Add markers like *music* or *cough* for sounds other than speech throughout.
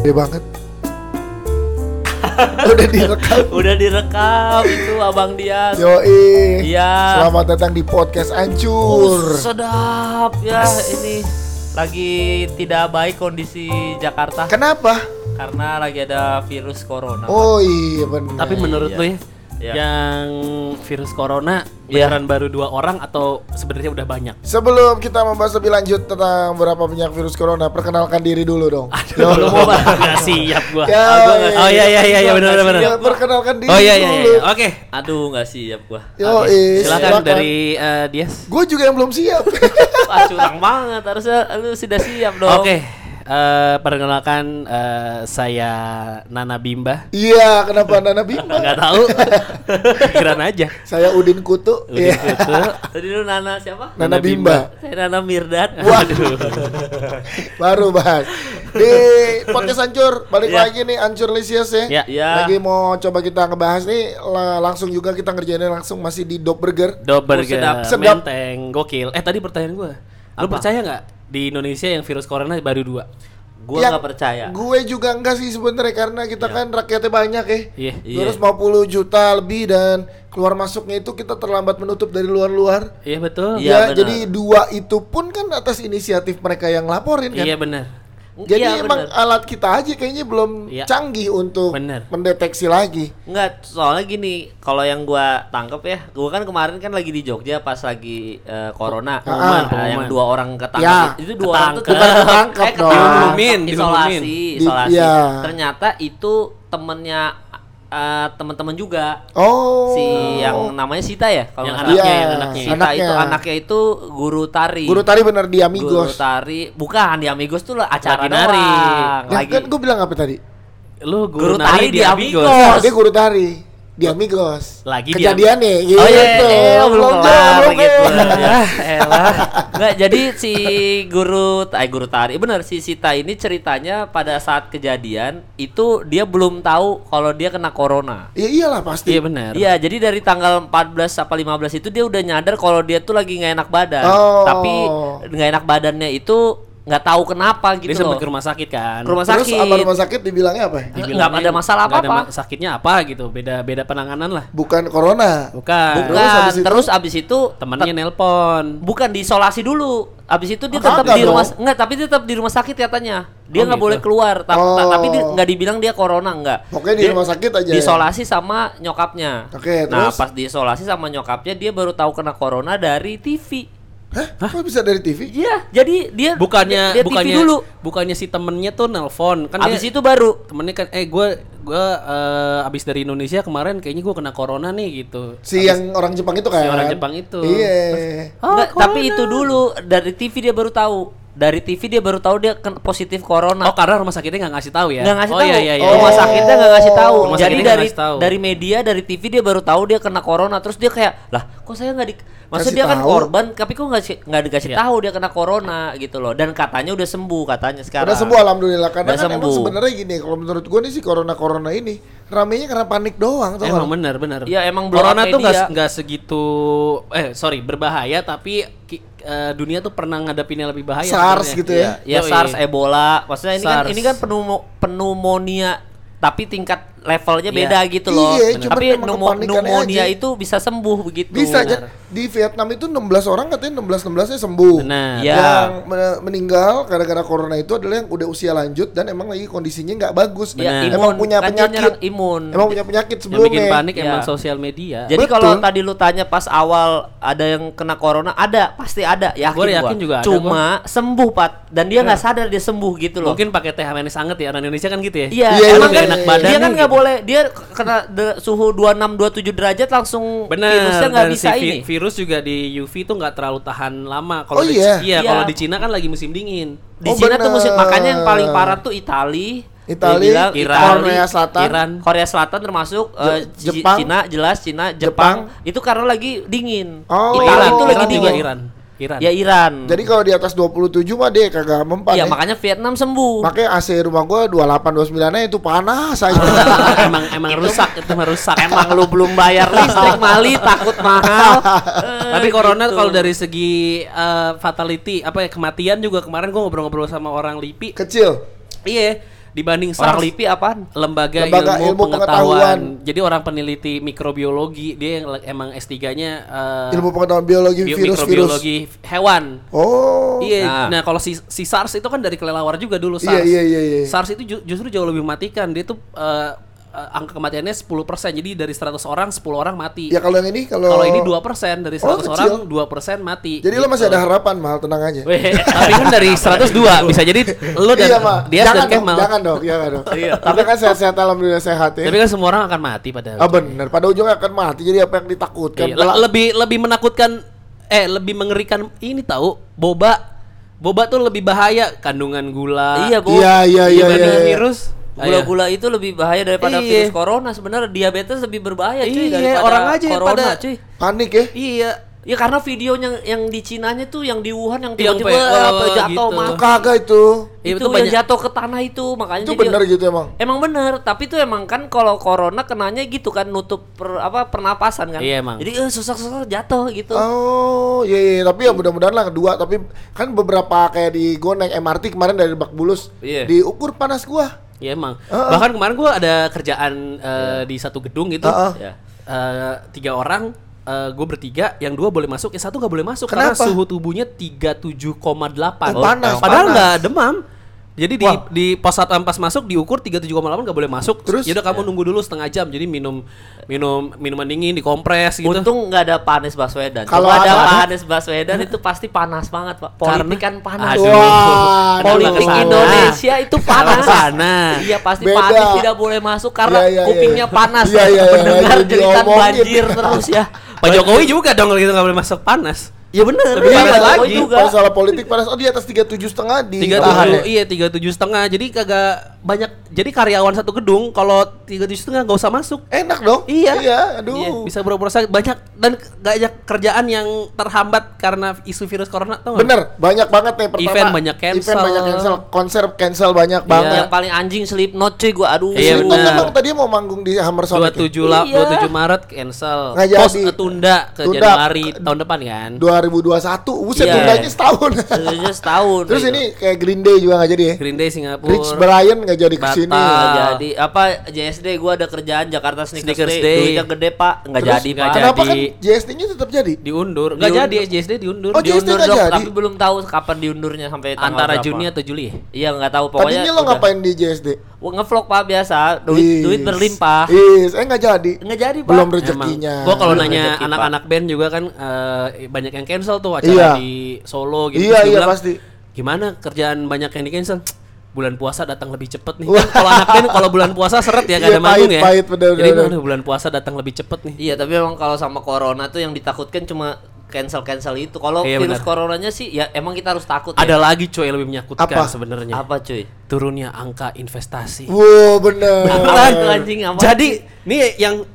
Gede banget. Udah direkam. *laughs* Udah direkam itu Abang Dias. Yoi. Iya. Selamat datang di podcast Uh, Ancur. sedap ya ini lagi tidak baik kondisi Jakarta Kenapa? karena lagi ada virus corona. Oh iya benar. Tapi menurut Iya. lu ya, Iya. yang virus corona Iya. beneran baru dua orang atau sebenarnya udah banyak? Sebelum kita membahas lebih lanjut tentang berapa banyak virus corona, perkenalkan diri dulu dong. *laughs* Aduh, lu mau nggak siap gua. Ya, oh, gua iya. oh iya iya iya iya, Gua benar benar. Ya, perkenalkan diri Oh iya iya dulu. iya. Oke. Aduh nggak siap gua. Yo, Habis. eh, Silakan silakan. dari eh, Dias. Gue juga yang belum siap. *laughs* Wah curang banget harusnya lu sudah siap dong. Oke. Eh, perkenalkan eh, saya Nana Bimba. Iya, kenapa Nana Bima? Nggak tahu. *laughs* Keren aja. Saya Udin Kutu. Udah Iya. gitu. *laughs* Tadi lu Nana siapa? Nana Nana Bimba. Saya Nana Mirdad. Waduh. *laughs* Baru bahas. Di podcast Ancur, balik Iya. lagi nih Ancur Lisius ya. Ya. Iya. Lagi mau coba kita ngebahas nih la- langsung juga kita ngerjainnya langsung masih di Dog Burger. Dober Oh, sedap. Sedap. menteng, gokil. Eh tadi pertanyaan gua. Lu Apa? percaya nggak di Indonesia yang virus corona baru dua? Gua Yang nggak percaya. Gue juga enggak sih sebenarnya karena kita kan rakyatnya banyak ya. Iya. Iya. 250 juta lebih dan keluar masuknya itu kita terlambat menutup dari luar-luar. Iya betul. Iya, ya, benar. jadi dua itu pun kan atas inisiatif mereka yang laporin kan. Iya benar. Jadi Iya, emang bener. alat kita aja kayaknya belum Iya. canggih untuk Bener. mendeteksi lagi. Enggak, soalnya gini, kalau yang gua tangkep ya, gua kan kemarin kan lagi di Jogja pas lagi eh, corona, Pengumuman, Nah, pengumuman. yang dua orang ketangkap Ya, itu dua orang tuh ketangkep. Bukan ketangkep eh, dong. Diumumin, isolasi, diumumin. Di- isolasi. iya. Ternyata itu temennya eh, teman-teman juga. Oh. Si yang namanya Sita ya, kalau Yang anaknya. Iya, yang anaknya. Sita anaknya. itu anaknya itu guru tari. Guru tari bener di Guru Amigos. tari, bukan di Amigos tuh acara Lagi nari. doang. Ya, Lagi kan gue bilang apa tadi? Lu guru, Guru nari tari di di Amigos. Amigos. Oh, dia guru tari di Amigos. Lagi di Kejadiannya gitu. Oh iya, iya, belum kelar gitu. *laughs* ya, *laughs* elah. Nggak, jadi si guru, eh guru tari, benar si Sita ini ceritanya pada saat kejadian itu dia belum tahu kalau dia kena corona. Ya iyalah pasti. Iya benar. Iya, jadi dari tanggal 14 apa 15 itu dia udah nyadar kalau dia tuh lagi nggak enak badan. Oh. Tapi nggak enak badannya itu nggak tahu kenapa gitu Dia sempat loh. ke rumah sakit kan. Ke rumah Terus sakit. apa rumah sakit dibilangnya apa? Nggak Dibilangnya ada masalah nggak ada apa-apa. ma- sakitnya apa gitu. Beda beda penanganan lah. Bukan corona. Bukan. Bukan. Terus habis itu? Terus abis itu Temennya nelpon. Bukan diisolasi dulu. Abis itu dia Ah, tetap di rumah enggak, tapi dia tetap di rumah sakit katanya. Dia Oh, nggak gitu. boleh keluar, Ta- ta- Oh. tapi dia nggak dibilang dia corona enggak. Pokoknya di Dia rumah sakit aja ya? Diisolasi sama nyokapnya. Oke, Nah, terus? pas diisolasi sama nyokapnya dia baru tahu kena corona dari TV. Hah? Kok bisa dari TV? Iya, jadi dia Bukannya dia, dia bukannya TV dulu. bukannya si temennya tuh nelpon kan Abis dia- itu baru temennya kan eh gue gue eh, abis dari Indonesia kemarin kayaknya gue kena corona nih gitu Si yang orang Jepang itu kan? Si orang Jepang itu. Iya. Enggak, tapi itu dulu dari TV dia baru tahu. Dari TV dia baru tahu dia kena positif corona. oh karena rumah sakitnya nggak ngasih tahu ya nggak ngasih oh, tahu. iya iya iya Rumah Oh. sakitnya nggak ngasih tahu. Rumah Jadi dari ngasih tahu. dari media, dari TV dia baru tahu dia kena corona. Terus dia kayak, lah, kok saya nggak di, maksud dia kan tahu. korban, tapi kok nggak nggak dikasih Iya. tahu dia kena corona gitu loh. Dan katanya udah sembuh katanya sekarang. Udah sembuh alhamdulillah karena Udah kan emang sembuh. sebenarnya gini kalau menurut gue nih si corona corona ini ramenya karena panik doang tau Emang benar benar. Iya, emang Corona tuh nggak segitu eh sorry berbahaya tapi ki- eh, dunia tuh pernah ngadapinnya lebih bahaya. SARS sebenarnya. gitu ya? Ya Yoi. SARS, Ebola, maksudnya ini kan SARS. ini kan pneumo- pneumonia tapi tingkat levelnya Iya. beda gitu loh. Iya, tapi pneumo- pneumonia aja. itu bisa sembuh begitu. Bisa aja di Vietnam itu 16 orang katanya 16 16-nya sembuh. Benar. Iya. Yang men- meninggal gara-gara corona itu adalah yang udah usia lanjut dan emang lagi kondisinya nggak bagus. Ya, Benar. Emang imun, punya kan penyakit. imun. Emang punya penyakit Yang sebelumnya. bikin panik Iya. emang sosial media. Jadi kalau tadi lu tanya pas awal ada yang kena corona, ada, pasti ada, yakin Gua gua. yakin juga ada, Cuma sembuh, Pat. Dan dia nggak sadar dia sembuh gitu loh. Mungkin pakai teh manis anget ya orang Indonesia kan gitu ya. Iya, Iya, emang iya, kan iya, enak badan dia kan nggak gitu. Boleh dia kena de- suhu 26 27 derajat langsung Benar. virusnya nggak bisa si vi- ini. virus juga di UV tuh nggak terlalu tahan lama. Oh Kalau di, iya? iya, Iya. kalau di Cina kan lagi musim dingin. Di Oh, Cina tuh musim bener. makanya yang paling parah tuh Itali, Itali, dia bilang Iran, Korea Selatan. Iran. Korea Selatan termasuk Je- Ci- Jepang. Cina jelas Cina Jepang, itu karena lagi dingin. Oh. Itali itu lagi Iran juga dingin. Iran. Iran. Ya Iran. Jadi kalau di atas 27 mah dia kagak mempan Iya ya. makanya Vietnam sembuh. Makanya AC rumah gua 28 29 nya itu panas aja. *laughs* emang emang rusak itu mah rusak. Emang lu belum bayar listrik Mali takut mahal. *laughs* Tapi corona gitu. kalau dari segi eh, fatality apa ya kematian juga kemarin gua ngobrol-ngobrol sama orang LIPI. Kecil. Iya, dibanding Orang SARS LIPI apaan? lembaga, Lembaga ilmu, Ilmu pengetahuan. Pengetahuan. Jadi orang peneliti mikrobiologi, dia yang emang S3-nya eh, Ilmu pengetahuan biologi bio- virus-virus. mikrobiologi hewan. Oh. Iya, Nah. nah, kalau si, si SARS itu kan dari kelelawar juga dulu Iya, SARS. iya, iya, iya. SARS itu ju- justru jauh lebih mematikan. Dia tuh eh, eh, angka kematiannya 10%. Jadi dari 100 orang 10 orang mati. Ya kalau yang ini kalau Kalau ini 2% dari 100 Oh, orang kecil. 2% mati. Jadi lo Gitu. masih ada harapan mal tenang aja. Weh, tapi kan dari 102 bisa jadi lu dan iya, Mal. dia jangan dan dong, Kemal. jangan dong, jangan dong. Iya. Tapi kan sehat-sehat alhamdulillah sehat ya. Tapi kan semua orang akan mati pada Ah benar, pada ujungnya akan mati. Jadi apa yang ditakutkan? Iya, le- lebih lebih menakutkan eh lebih mengerikan ini tahu boba. Boba tuh lebih bahaya kandungan gula. Iya, Bu. Iya, iya, iya, iya, iya. virus. Gula-gula itu lebih bahaya daripada Iya. virus corona. Sebenarnya diabetes lebih berbahaya cuy Iya, daripada orang aja yang corona pada- cuy. Panik ya. Iya. Ya karena videonya yang di Cinanya tuh yang di Wuhan yang tiba-tiba oh, jatuh gitu. mati. Kagak itu. Iya, itu itu yang banyak- jatuh ke tanah itu makanya Itu jadi benar gitu emang. Emang bener, tapi itu emang kan kalau corona kenanya gitu kan nutup per, apa pernapasan kan. Iya, emang. Jadi eh, susah-susah jatuh gitu. Oh, iya, iya, tapi ya mudah-mudahan lah kedua. Tapi kan beberapa kayak di gua naik MRT kemarin dari Bak Bulus, Iya. diukur panas gua. Iya emang. Heeh. Bahkan kemarin gua ada kerjaan eh, di satu gedung gitu. Heeh. Ya. Eh, tiga orang gue bertiga, yang dua boleh masuk, yang satu nggak boleh masuk Kenapa? karena suhu tubuhnya 37,8. Oh, panas, Padahal nggak demam. Jadi di Wah. di pos satpam pas masuk diukur 37,8 nggak boleh masuk. Terus? ya udah kamu nunggu dulu setengah jam. Jadi minum minum minuman dingin dikompres gitu. Untung nggak ada Panis Baswedan. Kalau ada Panis Baswedan itu pasti panas banget, Pak. Politik kan panas. Aduh. Wah, Politik ke sana. Indonesia itu panas. Ke sana. Iya pasti Beda. Panis tidak boleh masuk karena Iya, iya, iya. kupingnya panas. Iya, iya, iya, Mendengar lagi jeritan banjir terus ya. Pak Jokowi juga dong kalau gitu nggak boleh masuk panas. Ya bener. Lebih iya, panas lagi. juga. Kalau soal politik panas, oh di atas 37 setengah di tiga tujuh ya? iya tiga tujuh setengah jadi kagak banyak jadi karyawan satu gedung kalau tiga tujuh setengah nggak usah masuk Enak dong. Iya. Iya, aduh. Iya, bisa sakit banyak dan banyak kerjaan yang terhambat karena isu virus corona tau nggak? Bener, banyak banget nih pertama. Event banyak cancel. Event banyak cancel, konser cancel banyak Iya. banget. Yang paling anjing Slipknot cuy gua aduh. Iya, bener. emang tadi mau manggung di Hammer dua Sonic. ya? tujuh lah Iya. dua tujuh Maret cancel Nggak jadi. eh, tunda ke Tunda. Januari tahun depan kan 2021. Buset, Iya. tundanya setahun. Sebenarnya setahun. *laughs* Terus gitu. ini kayak Green Day juga nggak jadi ya? Green Day Singapura Rich Brian nggak jadi ke sini. Batal. Nggak jadi apa JSD gua ada kerjaan Jakarta Sneakers, Sneakers Day. Day. Duitnya gede Pak, nggak Terus jadi Pak. jadi. Kenapa kan JSD-nya tetap jadi? diundur nggak Diundur. jadi JSD diundur Oh, JSD Diundur nggak dong, jadi? tapi belum tahu kapan diundurnya sampai tanggal antara berapa. Juni atau Juli ya? Iya nggak tahu pokoknya. Tadinya lo udah. ngapain di JSD? Ngevlog Pak biasa, duit Is. duit berlimpah. Is, eh nggak jadi. Nggak jadi Pak. Belum Emang. rezekinya. Gua kalau nanya anak-anak band juga kan eh, banyak yang cancel tuh acara Iya. di Solo gitu. Iya, Terus iya, bilang, pasti. Gimana kerjaan banyak yang di cancel? Bulan puasa datang lebih cepet nih. Kan kalau anak band kalau bulan puasa seret ya *laughs* gak Iya, ada manggung ya. pahit, bener, Jadi bener. bulan puasa datang lebih cepet nih. Iya, tapi emang kalau sama corona tuh yang ditakutkan cuma cancel-cancel itu. Kalau Iya, virus benar. coronanya sih ya emang kita harus takut Ada ya. lagi coy yang lebih menyakutkan Apa? sebenarnya. Apa cuy? Turunnya angka investasi. Wow, bener. Tuh anjing apa? Jadi nih yang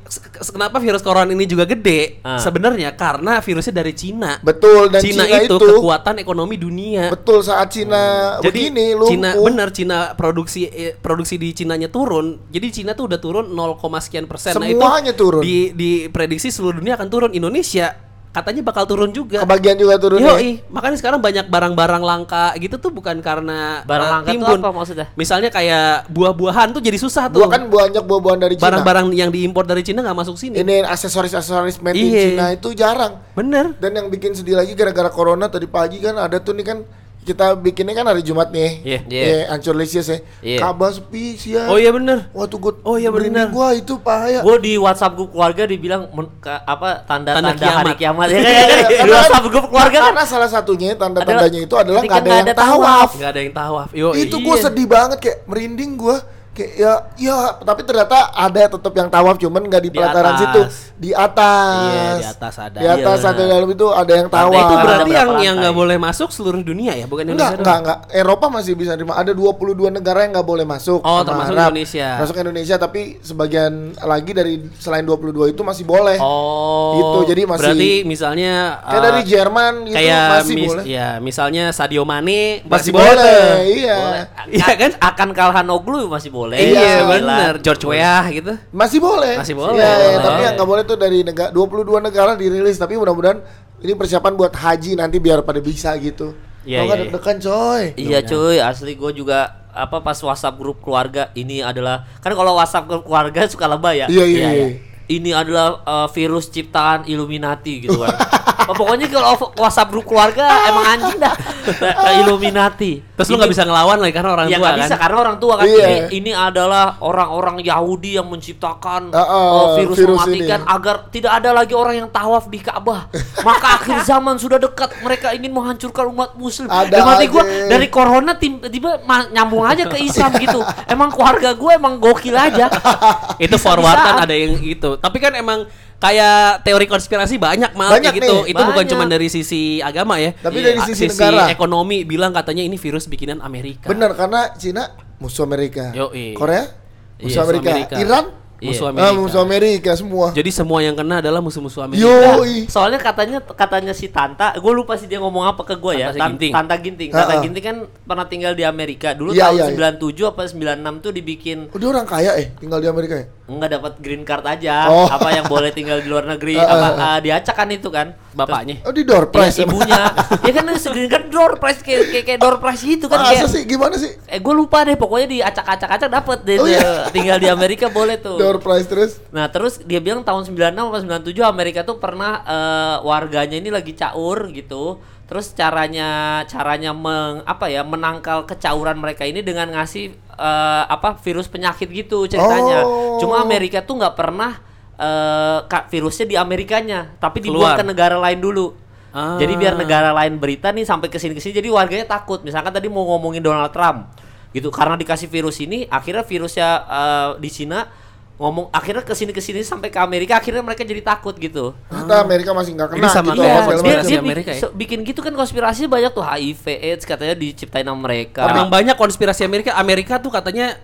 kenapa virus corona ini juga gede Ah. sebenarnya karena virusnya dari Cina. Betul, dan Cina, Cina itu, itu- kekuatan ekonomi dunia. Betul saat Cina Jadi begini lumpuh. Cina benar Cina produksi eh, produksi di Cinanya turun. Jadi Cina tuh udah turun 0, sekian persen. Semuanya turun. Di diprediksi seluruh dunia akan turun. Indonesia katanya bakal turun juga. Kebagian juga turun ya. Yoi, makanya sekarang banyak barang-barang langka gitu tuh bukan karena Barang eh, langka tuh timbun. apa maksudnya? Misalnya kayak buah-buahan tuh jadi susah tuh. Buah kan banyak buah-buahan dari Cina. barang-barang yang diimpor dari Cina nggak masuk sini. Ini aksesoris-aksesoris made in Iya. Cina itu jarang. Bener. Dan yang bikin sedih lagi gara-gara corona tadi pagi kan ada tuh nih kan kita bikinnya kan hari Jumat nih. Iya. Iya. Iya, Ancur Lisius ya. Iya. Kabar sepi siang. Oh iya bener. Wah tuh gua Oh iya, merinding bener. gua itu bahaya. Gue di WhatsApp grup keluarga dibilang men- ka- apa tanda-tanda Tanda hari kiamat. Ya, *laughs* di WhatsApp grup keluarga kan. Karena salah satunya tanda-tandanya itu adalah ketika nggak ada yang tawaf. tawaf. Nggak ada yang tawaf. Yo, itu iya. gue sedih banget kayak merinding gue kayak ya ya tapi ternyata ada tetap yang tawaf cuman nggak di Di pelataran atas. situ di atas Iya, di atas ada. di atas Iya, ada dalam itu ada yang tawaf itu berarti yang yang lantai? nggak boleh masuk seluruh dunia ya, bukan Enggak, Indonesia enggak, enggak. Eropa masih bisa terima. Ada 22 negara yang nggak boleh masuk. Oh, termasuk Arab. Indonesia. Masuk Indonesia, tapi sebagian lagi dari selain 22 itu masih boleh. Oh. Gitu, jadi masih- Berarti misalnya Kayak eh, dari Jerman gitu kayak masih mis- boleh. ya misalnya Sadio Mane Masih masih, boleh, tuh. iya. Iya kan? Akan Kalhanoglu masih boleh. Iya, Sembilan. bener. George Weah gitu. Masih boleh. Masih boleh. Iya, iya, Boleh. tapi yang nggak boleh tuh dari negara 22 negara dirilis, tapi mudah-mudahan ini persiapan buat haji nanti biar pada bisa gitu. Iya, iya, iya. deg-degan coy. Iya cuy, asli gue juga apa pas WhatsApp grup keluarga ini adalah kan kalau WhatsApp grup keluarga suka lebay ya. Iya, iya, iya. Ini adalah uh, virus ciptaan Illuminati gitu kan. Oh, pokoknya kalau WhatsApp grup keluarga emang anjing dah. Uh, Illuminati. Terus lu Ini- nggak bisa ngelawan lagi karena orang ya tua nggak kan. bisa karena orang tua kan Iya. ini, ini adalah orang-orang Yahudi yang menciptakan Ah, ah, uh, virus, virus mematikan ini. agar tidak ada lagi orang yang tawaf di Ka'bah. Maka akhir *laughs* zaman sudah dekat. Mereka ingin menghancurkan umat muslim. Ada Dalam hati gua aja. dari corona tim- tiba ma- nyambung aja ke Islam gitu. *laughs* Emang keluarga gue emang gokil aja. itu forwardan ada yang gitu. Tapi kan emang kayak teori konspirasi banyak mal Banyak kayak gitu. nih, itu bukan banyak. cuma dari sisi agama ya. Tapi Iya. dari Ah, sisi, negara. ekonomi bilang katanya ini virus bikinan Amerika. Bener karena Cina musuh Amerika. Yoi. Korea musuh Iya, Amerika. Amerika. Iran Musuh Iya. ah, Amerika. musuh Amerika semua. Jadi semua yang kena adalah musuh-musuh Amerika. Yoi. Soalnya katanya katanya si Tanta, gue lupa sih dia ngomong apa ke gue ya. Tanta Ginting. Tanta Ginting. Tanta Ha-ha. Ginting kan pernah tinggal di Amerika. Dulu Iya, tahun iya, iya. 97 apa 96 tuh dibikin Oh, dia orang kaya eh tinggal di Amerika ya? nggak dapat green card aja. Oh. Apa yang boleh tinggal di luar negeri Ha-ha. *laughs* apa ah, diacak kan itu kan. Bapaknya. Oh, di door Terus, prize iya, ibunya. *laughs* ya kan green card door prize kayak kayak, kayak door prize gitu kan Masa kayak sih gimana sih? Eh gue lupa deh pokoknya diacak-acak-acak dapet deh Oh, iya. tinggal di Amerika boleh tuh. Door prize terus. Nah terus dia bilang tahun 96 atau 97 Amerika tuh pernah eh, warganya ini lagi caur gitu. Terus caranya caranya meng, apa ya menangkal kecauran mereka ini dengan ngasih eh, apa virus penyakit gitu ceritanya. Oh. Cuma Amerika tuh nggak pernah eh, ka- virusnya di Amerikanya, tapi dibuang Keluar. ke negara lain dulu. Ah. Jadi biar negara lain berita nih sampai ke sini ke sini jadi warganya takut. Misalkan tadi mau ngomongin Donald Trump gitu karena dikasih virus ini akhirnya virusnya eh, di Cina ngomong akhirnya ke sini ke sini sampai ke Amerika akhirnya mereka jadi takut gitu. Ternyata Amerika masih nggak kena Ini sama gitu Iya, dia, dia Amerika ya? so- bikin gitu kan konspirasi banyak tuh HIV AIDS katanya diciptain sama mereka. Emang banyak konspirasi Amerika. Amerika tuh katanya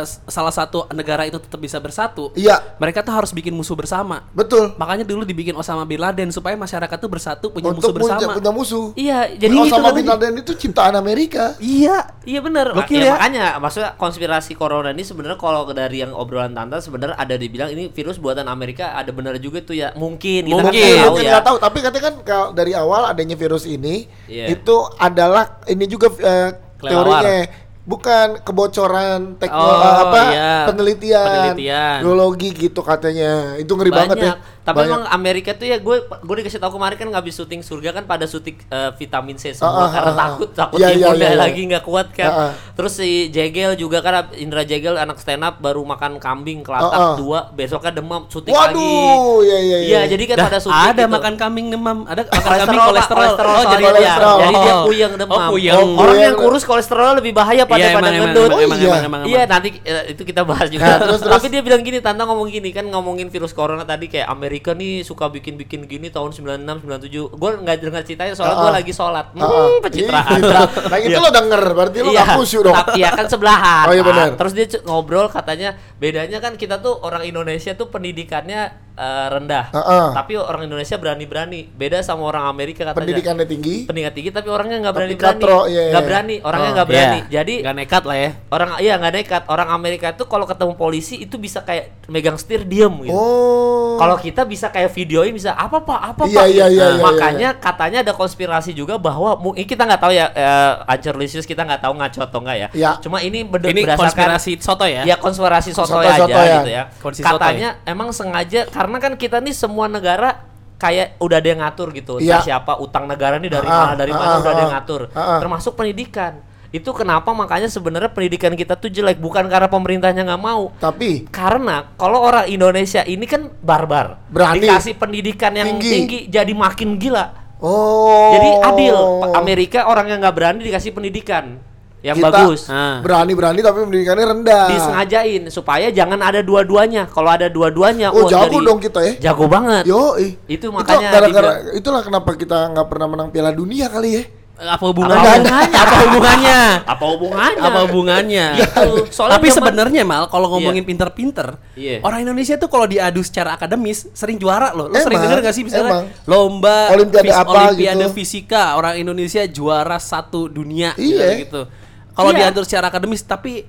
s- salah satu negara itu tetap bisa bersatu. Iya, Mereka tuh harus bikin musuh bersama. betul. Makanya dulu dibikin Osama bin Laden supaya masyarakat tuh bersatu punya Untuk musuh punya, bersama. punya musuh. Iya, Jadi gitu Osama kan. bin Laden itu ciptaan Amerika. Iya. Iya benar. Ya, ya. Makanya maksudnya konspirasi corona ini sebenarnya kalau dari yang obrolan tante sebenarnya ada dibilang ini virus buatan Amerika ada benar juga tuh ya. Mungkin kita Mungkin. nggak tahu mungkin ya. tahu tapi katanya kan kalau dari awal adanya virus ini Iya. itu adalah ini juga Kelelawar. teorinya bukan kebocoran teknologi Oh, apa iya. penelitian, Penelitian. biologi gitu katanya itu ngeri banget ya Tapi Banyak. emang Amerika tuh ya gue gue dikasih tahu kemarin kan nggak habis syuting surga kan pada syuting eh, vitamin C Ah, ah, semua karena ah, ah. takut takut Iya, iya, imunnya iya, iya. lagi nggak kuat kan. Ah, ah. Terus si Jegel juga kan Indra Jegel anak stand up baru makan kambing kelatak Ah, ah. dua besoknya demam syuting lagi. waduh iya iya Iya, jadi kan Dah, pada syuting ada gitu. makan kambing demam, ada makan kolesterol, kambing kolesterol. kolesterol oh, jadi kolesterol. Jadi dia Oh. puyeng demam. Oh, puyeng. Oh, Orang yang kurus kolesterol lebih bahaya pada Iya, pada emang, emang, gendut. emang, Oh, emang, iya. emang, emang, Iya emang. nanti eh, itu kita bahas juga. Nah, terus, terus. Tapi dia bilang gini, Tanta ngomong gini kan ngomongin virus corona tadi kayak Amerika nih suka bikin-bikin gini tahun 96 97. Gue nggak dengar ceritanya soalnya gue lagi sholat. Ah, ah. Hmm, pencitraan. Iya. nah itu lo denger berarti lo nggak khusyuk dong Tapi ya kan sebelahan. Oh, iya benar. Ah, Terus dia ngobrol katanya bedanya kan kita tuh orang Indonesia tuh pendidikannya eh, rendah. Ah, ah. Tapi orang Indonesia berani-berani. Beda sama orang Amerika katanya. pendidikannya tinggi pendidikan tinggi tapi orangnya nggak berani-berani. iya, Nggak iya. berani, orangnya Oh. nggak berani. Iya. Jadi nggak nekat lah ya. orang iya nggak nekat. Orang Amerika itu kalau ketemu polisi itu bisa kayak megang setir diem gitu. oh Kalau kita bisa kayak videoin bisa apa pak apa Iya, pak iya, gitu. iya, Nah, iya, makanya katanya ada konspirasi juga bahwa mu- ini kita nggak tahu ya eh, Ancer Lisius kita nggak tahu ngaco atau enggak ya. Iya. Cuma ini ber- Ini berdasarkan konspirasi soto ya. Ya konspirasi Sotoy, aja sotoy ya. gitu ya. Konspirasi sotoy. Katanya emang sengaja karena kan kita nih semua negara kayak udah ada yang ngatur gitu. Iya. Entah siapa utang negara nih dari Ah, mana dari ah, mana ah, udah ada yang ah, ngatur. ah, ah. Termasuk pendidikan. Itu kenapa makanya sebenarnya pendidikan kita tuh jelek bukan karena pemerintahnya nggak mau. tapi Karena kalau orang Indonesia ini kan barbar. Berani. Dikasih pendidikan yang Tinggi. tinggi, jadi makin gila. oh Jadi adil. Amerika orang yang nggak berani dikasih pendidikan yang Kita bagus Ah. berani-berani tapi pendidikannya rendah disengajain supaya jangan ada dua-duanya. Kalau ada dua-duanya, oh jago dari- dong kita ya Jago banget. Yo, ih. Itu makanya gara-gara itulah kenapa kita nggak pernah menang Piala Dunia kali ya. Apa hubungannya? Apa hubungannya? *laughs* Apa hubungannya? Apa hubungannya? Apa hubungannya? Gitu. Soalnya Tapi zaman- sebenarnya mal kalau ngomongin pinter-pinter, Iya. orang Indonesia tuh kalau diadu secara akademis sering juara loh. Lo Emang, sering denger gak sih misalnya emang. lomba Olimpiade apa Olimpiade gitu. fisika orang Indonesia juara satu dunia Iya. gitu. Kalau Iya. diatur secara akademis tapi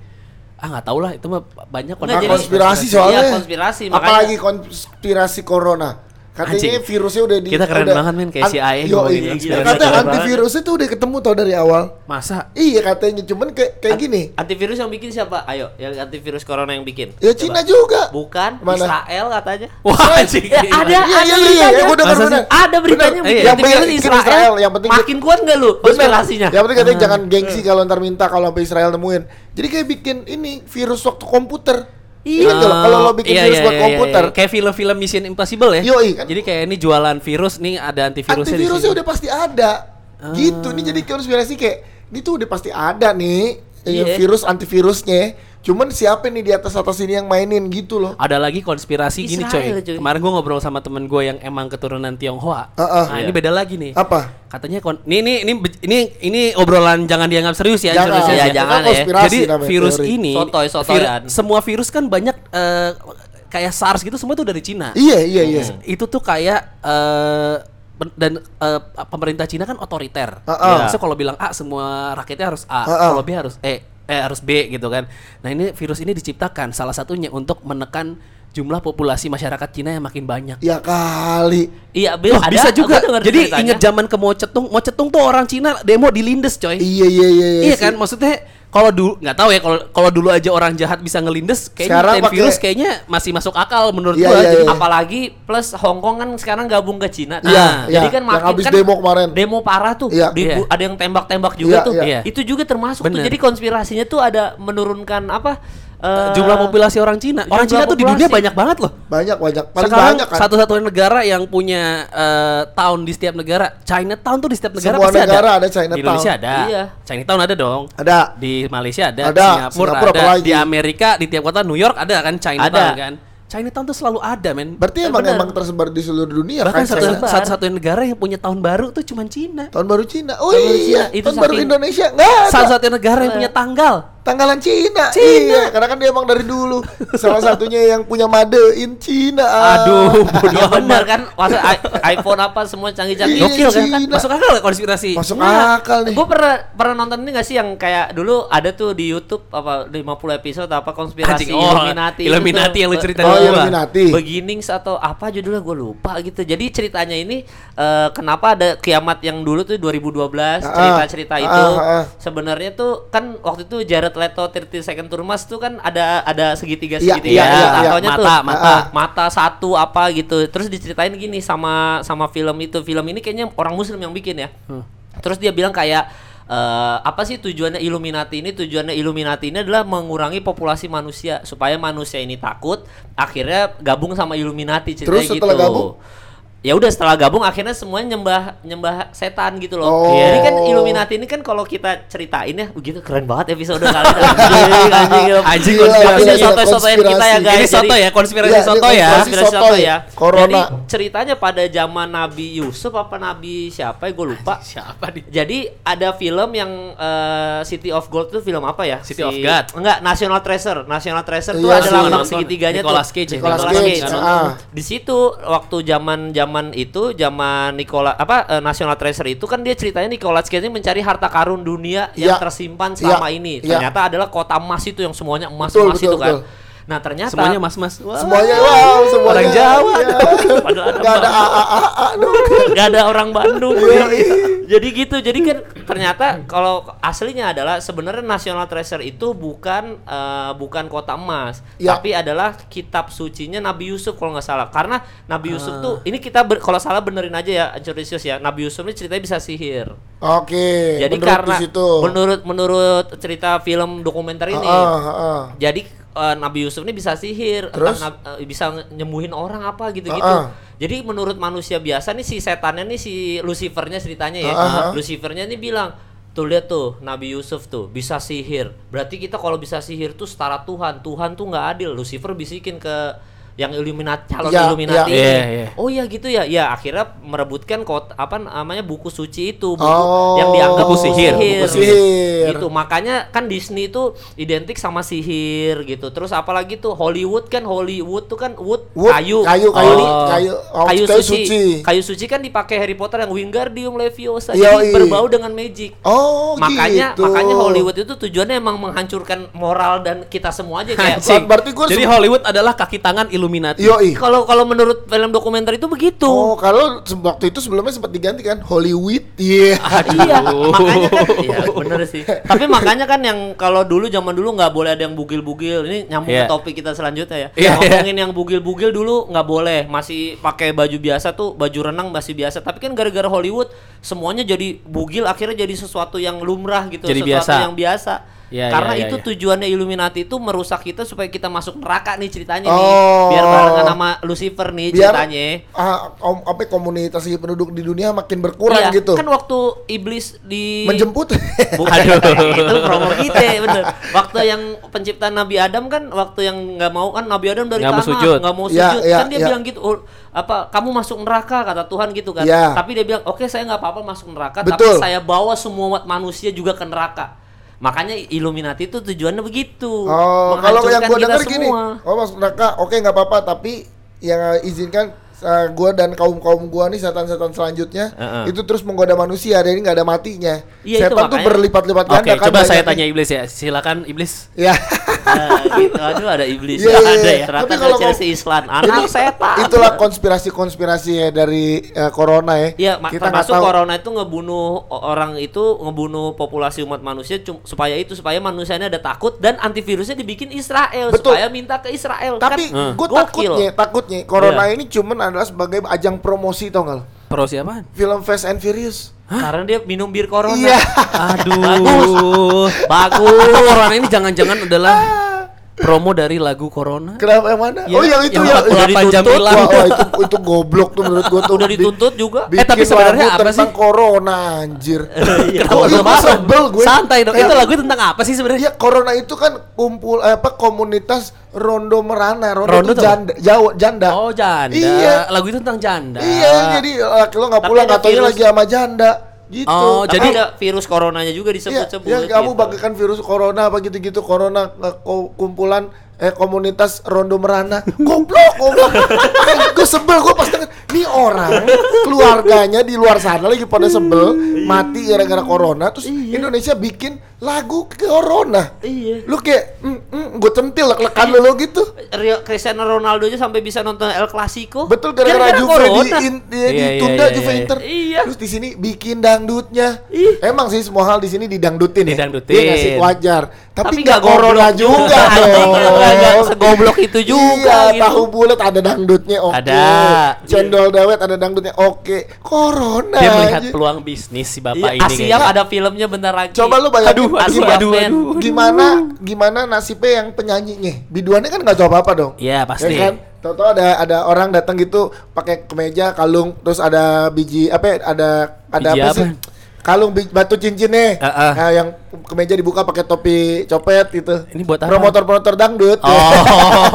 ah nggak tahu lah itu mah banyak Nah, jadi- konspirasi Iya, soalnya. konspirasi, makanya- Apalagi konspirasi corona. Katanya Anjing. virusnya udah di Kita keren udah- banget, men, kayak CIA Yo, ngomongin iya. banget. antivirusnya tuh udah ketemu tau dari awal. Masa? Iya katanya, cuman kayak kayak gini. Antivirus yang bikin siapa? Ayo, yang antivirus corona yang bikin. Ya Cina juga. Bukan, Mana? Israel katanya. *laughs* Wah, anjing. Ya, ada, Iya, ada iya, iya, beritanya. iya, gua dengar? Ada beritanya Bener. bikin Iya. antivirus Yang bikin Israel. Israel, yang penting- Makin kuat nggak lu konspirasinya? Yang penting katanya jangan gengsi kalau ntar minta kalau sampai Israel nemuin. Jadi kayak bikin ini virus waktu komputer. Iya tuh, kalau lo bikin Iya, virus iya, buat iya, komputer, iya. Kayak film-film Mission Impossible ya. Yoi, kan? Jadi kayak ini jualan virus nih ada antivirusnya antivirusnya udah pasti ada. Gitu nih jadi konspirasi kayak ini tuh udah pasti ada nih eh, Iya. virus antivirusnya. Cuman siapa nih di atas atas ini yang mainin gitu loh. Ada lagi konspirasi gini Israel, coy. cuy. Kemarin gue ngobrol sama temen gue yang emang keturunan Tionghoa. Heeh. Nah Iya. ini beda lagi nih. Apa? Katanya kon ini ini ini ini ini obrolan jangan dianggap serius ya. Jangan, serius Ya, jangan Itu ya. konspirasi Jadi namanya, virus teori. ini Sotoy-sotoyan. vir- semua virus kan banyak eh, kayak SARS gitu semua tuh dari Cina. Iya iya iya. Itu tuh kayak eh, pen- dan eh, pemerintah Cina kan otoriter. Heeh. Ya. So kalau bilang A semua rakyatnya harus A, Heeh. kalau B harus E, eh harus B gitu kan. Nah, ini virus ini diciptakan salah satunya untuk menekan jumlah populasi masyarakat Cina yang makin banyak. Ya kali. Iya, Bil, Loh, ada. bisa juga. Jadi ceritanya. inget zaman ke Mao Cetung, Mao Cetung tuh orang Cina demo di Lindes, coy. Iya iya iya. Iya sih. kan, maksudnya kalau dulu nggak tahu ya kalau kalau dulu aja orang jahat bisa ngelindes, kayaknya Sekarang pakai- virus kayaknya masih masuk akal menurut Iya, gua. Jadi iya. apalagi plus Hong Kong kan sekarang gabung ke Cina. Iya, Nah, iya. jadi kan Yang makin habis kan demo kemarin. Demo parah tuh. Di- Iya. Ada yang tembak-tembak juga Iya, tuh. iya. Itu juga termasuk tuh. Jadi konspirasinya tuh ada menurunkan apa? Eh, jumlah populasi orang Cina, orang Cina tuh di dunia banyak banget loh. banyak banyak. Paling Sekarang banyak kan. satu-satunya negara yang punya eh, tahun di setiap negara, Chinatown tuh di setiap negara Semua pasti negara ada Di Chinatown. Indonesia ada. Iya. Chinatown ada dong. Ada. Di Malaysia ada, Ada. Singapura, Singapura ada, di Amerika di tiap kota New York ada kan Chinatown Ada. kan. Chinatown tuh selalu ada, men. Berarti emang bener. emang tersebar di seluruh dunia Bahkan kan. satu. China. satu-satunya negara yang punya tahun baru tuh cuman Cina. Tahun baru Cina. Oh Tahun baru iya, Cina. Itu tahun baru Indonesia enggak ada. Satu-satunya negara yang punya tanggal. Tanggalan Cina. Iya, Cina. karena kan dia emang dari dulu salah satunya yang punya madein Cina. Ah. Aduh, bodoh *laughs* Iya benar kan, masa i- iPhone apa semua canggih-canggih. Iya, Gokil kan? Cina. Masuk akal gak konspirasi? Masuk Nah, akal nih. Gue pernah pernah nonton ini gak sih yang kayak dulu ada tuh di YouTube apa 50 episode apa konspirasi Anjing, oh, Illuminati. Illuminati yang lu ceritain Oh. Illuminati. Beginnings atau apa judulnya gue lupa gitu. Jadi ceritanya ini eh, kenapa ada kiamat yang dulu tuh 2012 Ah, cerita-cerita ah, itu ah, ah. sebenarnya tuh kan waktu itu Jared Leto 30 Second to Mars tuh kan ada ada segitiga Iya, segitiga iya, iya, iya. tatonya tuh Mata, mata. Ah, mata satu apa gitu. Terus diceritain gini sama sama film itu. Film ini kayaknya orang muslim yang bikin ya. Terus dia bilang kayak eh, apa sih tujuannya Illuminati ini? Tujuannya Illuminati ini adalah mengurangi populasi manusia supaya manusia ini takut, akhirnya gabung sama Illuminati ceritanya Terus setelah gitu. gabung? Ya udah setelah gabung akhirnya semuanya nyembah nyembah setan gitu loh. Oh. Jadi kan Illuminati ini kan kalau kita ceritain ya begitu keren banget episode kali ini. Anjing, anjing, *laughs* Anjing, Gila, konspirasi. Ini gila, sotoy-sotoyan kita ya guys. Ini soto ya, konspirasi Iya, soto ya. konspirasi soto soto ya. ya. Corona. Jadi ceritanya pada zaman Nabi Yusuf apa Nabi siapa ya gue lupa. Siapa nih? Jadi ada film yang eh, City of Gold itu film apa ya? City of God. Enggak, National Treasure. National Treasure itu Iya, ada sih, lambang nonton. segitiganya Nicolas tuh. Cage ya, Nicolas Nicolas Cage, Cage. ah. Di situ waktu zaman-zaman itu zaman Nicola apa eh, National Treasure itu kan dia ceritanya Nicolas Cage ini mencari harta karun dunia yang Iya. tersimpan selama Iya, ini. iya. Ternyata adalah kota emas itu yang semuanya Betul, emas-emas betul, itu kan. betul. Nah, ternyata Semuanya mas-mas. Wah. Semuanya wow, semuanya Orang Jawa. Padahal ada Nggak ada. A A A A dong. Gak ada orang Bandung. Iya, iya. Jadi gitu. Jadi kan ternyata kalau aslinya adalah sebenarnya National Treasure itu bukan eh, bukan kota emas, Ya. tapi adalah kitab sucinya Nabi Yusuf kalau nggak salah. Karena Nabi Yusuf tuh ini kita ber- kalau salah benerin aja ya, Ancurisius ya. Nabi Yusuf ini ceritanya bisa sihir. Oke. Jadi menurut karena menurut menurut cerita film dokumenter ini, Ah, ah, ah. jadi eh, Nabi Yusuf ini bisa sihir, Terus? entah eh, bisa nyembuhin orang apa gitu-gitu. Ah, ah. Jadi menurut manusia biasa nih si setannya nih si Lucifernya ceritanya ya. Ah, ah, ah. Lucifernya nih bilang, tuh lihat tuh Nabi Yusuf tuh bisa sihir. Berarti kita kalau bisa sihir tuh setara Tuhan. Tuhan tuh nggak adil. Lucifer bisikin ke yang Illuminati calon Ya, Illuminati ya. ini. Iya, iya. Oh iya gitu ya. Ya akhirnya merebutkan kot apa namanya buku suci itu, buku Oh, yang dianggap buku sihir, buku sihir. Gitu. Makanya kan Disney itu identik sama sihir gitu. Terus apalagi tuh Hollywood kan Hollywood tuh kan wood, Wood, kayu. kayu, kayu, oh, kayu, kayu suci. suci. Kayu suci kan dipakai Harry Potter yang Wingardium Leviosa. Yoi. Jadi berbau dengan magic. Oh, makanya gitu. makanya Hollywood itu tujuannya emang menghancurkan moral dan kita semua aja kayak Anjing. Berarti gua Jadi Hollywood adalah kaki tangan Illuminati. Yoi. Kalau kalau menurut film dokumenter itu begitu. Oh, kalau waktu itu sebelumnya sempat diganti kan Hollywood. Iya. Iya, makanya kan *laughs* iya bener sih. Tapi makanya kan yang kalau dulu zaman dulu nggak boleh ada yang bugil-bugil. Ini nyambung Iya. ke topik kita selanjutnya ya. Iya, Ngomongin yang bugil-bugil dulu nggak boleh, masih pakai baju biasa tuh, baju renang masih biasa. Tapi kan gara-gara Hollywood semuanya jadi bugil akhirnya jadi sesuatu yang lumrah gitu, Jadi sesuatu biasa. yang biasa. Iya, Karena iya, iya, itu iya. tujuannya Illuminati itu merusak kita supaya kita masuk neraka nih ceritanya Oh. nih. Biar barengan sama Lucifer nih Biar ceritanya. ah, om- apa komunitas penduduk di dunia makin berkurang Iya, gitu. Kan waktu iblis di Menjemput. *laughs* Bukan, *laughs* itu promo kita bener. Waktu yang penciptaan Nabi Adam kan waktu yang nggak mau kan Nabi Adam dari mau tanah sujud. nggak mau Ya, sujud ya, kan dia ya. bilang gitu "Oh, apa kamu masuk neraka kata Tuhan gitu kan Ya. tapi dia bilang oke saya nggak apa-apa masuk neraka Betul. tapi saya bawa semua umat manusia juga ke neraka makanya Illuminati itu tujuannya begitu. Oh, kalau yang gua dengar gini, oh masuk neraka, oke nggak apa-apa, tapi yang izinkan eh, gua dan kaum kaum gua nih setan-setan selanjutnya Heeh. itu terus menggoda manusia, jadi nggak ada matinya. Iya, itu Setan tuh berlipat-lipat ganda kan. coba saya tanya iblis ya. Silakan iblis. Ya. *laughs* Nah, gitu. aduh ada iblis Iya, iya, ada iya. ya ternyata Tapi ada kalau Chelsea ngom- Islam anak setan Itulah konspirasi-konspirasi ya dari eh, corona ya. Iya, kita termasuk tahu. corona itu ngebunuh orang itu ngebunuh populasi umat manusia supaya itu supaya manusianya ada takut dan antivirusnya dibikin Israel Betul. supaya minta ke Israel. Tapi kan gue gokil. takutnya, takutnya corona Iya. ini cuman adalah sebagai ajang promosi tau nggak? lo? Pro siapaan? Film Fast and Furious. karena dia minum bir corona. Iya. Aduh. Bagus. Atau corona ini jangan-jangan adalah promo dari lagu Corona? Kenapa yang mana? Iya, oh yang itu yang ya. 48 jam dituntut. hilang. Wah, wah, itu itu goblok tuh menurut gua tuh. Udah dituntut juga. bikin Eh, tapi sebenarnya apa tentang sih? corona anjir. *laughs* Kenapa lu gua marah? sebel gue. Santai dong. Kayak- Itu lagu tentang apa sih sebenarnya? Iya, corona itu kan kumpul eh, apa komunitas Rondo Merana. Rondo, Rondo itu janda, Jawa, janda. Oh, janda. Iya. Lagu itu tentang janda. Iya, jadi laki lo nggak pulang virus. lagi sama janda. Gitu. Oh, Tapi Jadi- ada virus coronanya juga Iya, disebut-sebut. ya kamu gitu. bagaikan virus corona apa gitu-gitu corona eh, kumpulan eh komunitas Rondo Merana *laughs* goblok goblok gue sebel gue pas denger nih orang keluarganya di luar sana lagi pada sebel mati gara-gara corona terus Indonesia bikin lagu corona Iya. lu kayak mm, mm, gue centil lek-lekan lu, lu gitu Rio Cristiano Ronaldo aja sampai bisa nonton El Clasico. betul gara-gara Juve di, in, di- Iya, iya, ditunda iya, Juve iya. Inter Iya. terus di sini bikin dangdutnya Ih. emang sih semua hal di sini didangdutin ya Didangdutin. Iya wajar tapi, Tapi nggak nggak corona goblok juga juga, *laughs* dong segoblok itu juga iya, gitu. tahu bulat ada dangdutnya oke Ada. cendol dawet ada dangdutnya oke corona Dia melihat aja. peluang bisnis si bapak Iya, ini. Asiap kayaknya. ada filmnya bentar lagi. Coba lu bayangin Aduh, aduh, aduh, aduh. gimana gimana nasibnya yang penyanyinya biduannya kan nggak jawab apa dong Iya, pasti. Ya kan? Tahu-tahu ada ada orang datang gitu pakai kemeja, kalung, terus ada biji apa ya? Ada ada Biji apa, apa? sih? Kalung batu cincinnya. Heeh. Nah, yang kemeja dibuka pakai topi copet gitu. Ini buat apa? Promotor-promotor dangdut. Oh. *laughs*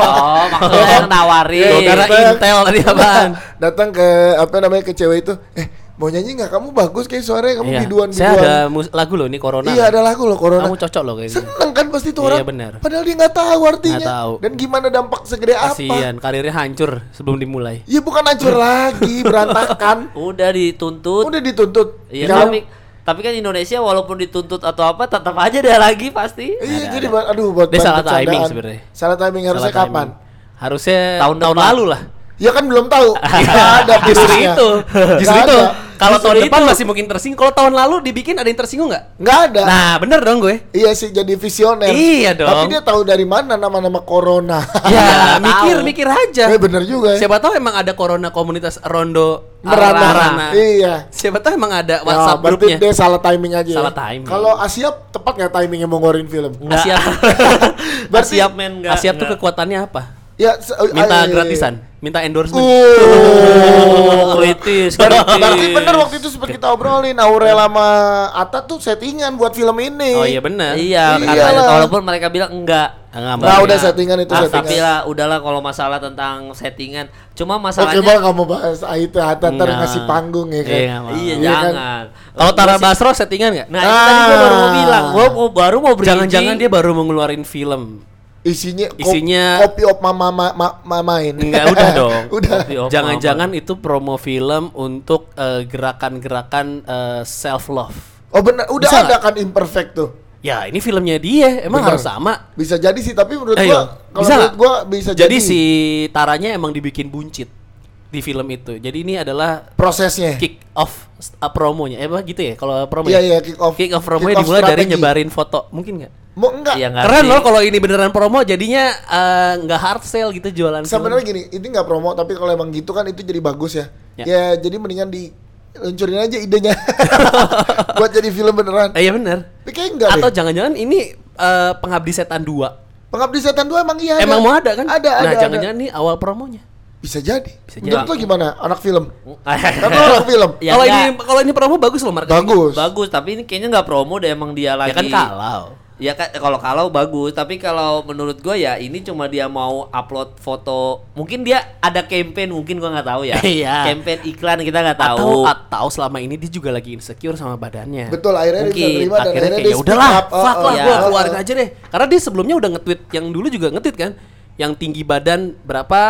Oh, maksudnya yang nawarin. Kira Datang- Intel tadi *laughs* apaan? Datang ke apa namanya ke cewek itu, eh mau nyanyi nggak? Kamu bagus kayak suaranya, kamu Iya. biduan Saya biduan. ada mus- lagu loh ini Corona. Iya ada lagu loh corona. Kamu cocok loh kayak gitu. Seneng kan pasti tuh Iya, orang. benar. Padahal dia nggak tahu artinya. Nggak tahu. Dan gimana dampak segede apa? Kasihan, karirnya hancur sebelum dimulai. Ya bukan hancur *laughs* lagi, berantakan. Udah dituntut. Udah dituntut. Iya, Kalau- tapi tapi kan Indonesia walaupun dituntut atau apa tetap aja ada lagi pasti. Iya, jadi buat aduh buat Dia salah timing sebenarnya. Salah timing harusnya Salah kapan? timing. Harusnya Tahun tahun, lalu lah. Ya kan belum tahu. *laughs* Ada Justru itu. Justru itu. ada. Kalau tahun depan itu. masih mungkin tersinggung. Kalau tahun lalu dibikin ada yang tersinggung nggak? Nggak ada. Nah, bener dong gue. Iya sih jadi visioner. Iya dong. Tapi dia tahu dari mana nama-nama corona. *laughs* Ya, tahu. mikir mikir aja. Eh bener juga ya. Siapa tahu emang ada corona komunitas Rondo Merana. Arana. Iya. Siapa tahu emang ada Ya, WhatsApp berarti grupnya. dia salah timing aja. Salah ya. timing. Kalau Asia tepat nggak timingnya mau ngeluarin film? Enggak. Asiap. *laughs* Berarti- Asiap men enggak. Asiap tuh kekuatannya apa? Ya, Minta iya, iya. gratisan, minta endorsement. Oh, *laughs* kritis, Ber- Berarti bener waktu itu seperti kita obrolin Aurel sama Atta tuh settingan buat film ini. Oh iya benar. Iya, Iyalah. katanya walaupun mereka bilang enggak. Enggak, Nah, udah settingan itu Ah, settingan. tapi lah udahlah kalau masalah tentang settingan. Cuma Oke, masalahnya bang kamu bahas Aita Atta ntar Enggak. ngasih panggung ya kan. Iya. Iya, Iya kan? jangan. Kalau Tara Gua Basro settingan nggak? Nah, itu tadi gua baru mau Ah. bilang, gua mau baru mau bridging. Jangan-jangan dia baru mau ngeluarin film. Isinya, Isinya- kopi op mama ma, ma- ma- main. Enggak udah *laughs* dong. Udah. Jangan-jangan itu promo film untuk eh, gerakan-gerakan self love. Oh benar, udah Bisa ada kan imperfect tuh. Ya ini filmnya dia, emang Benar. harus sama. Bisa jadi sih, tapi menurut Eh, gua kalau menurut gua bisa Jadi jadi, si Taranya emang dibikin buncit di film itu. Jadi ini adalah prosesnya. kick off uh, promonya. Eh apa gitu ya kalau promo Iya ya? iya kick off. Kick off promonya Kick off dimulai dari strategi. nyebarin foto. Mungkin nggak? Mau enggak? Iya, nggak Keren loh kalau ini beneran promo jadinya eh, nggak hard sale gitu jualan. Sebenarnya gini, ini nggak promo tapi kalau emang gitu kan itu jadi bagus ya. Ya. Ya, jadi mendingan di luncurin aja idenya *laughs* buat jadi film beneran. Eh, iya bener. Tapi kayak enggak Atau jangan-jangan ini eh, Pengabdi Setan 2. Pengabdi Setan 2 emang iya Emang mau ada kan? Ada, Nah, ada. jangan-jangan ini awal promonya. Bisa jadi. Bisa Menurut jadi. lo gimana? Anak film. Ah, *laughs* Kan anak film. Ya kalau ini kalau ini promo bagus loh marketing. Bagus. Bagus, tapi ini kayaknya nggak promo deh emang dia lagi. Ya kan kalau. Ya kan kalau kalau bagus, tapi kalau menurut gue ya ini cuma dia mau upload foto. Mungkin dia ada campaign, mungkin gua nggak tahu ya. *laughs* Iya. Campaign iklan kita nggak Atau tahu. atau selama ini dia juga lagi insecure sama badannya. Betul, akhirnya dia bisa Mungkin. terima dan akhirnya akhirnya kayak dia ya udahlah. Oh, fuck oh, lah iya. gua oh, keluarin oh. aja deh karena dia sebelumnya udah nge-tweet yang dulu juga nge-tweet kan yang tinggi badan berapa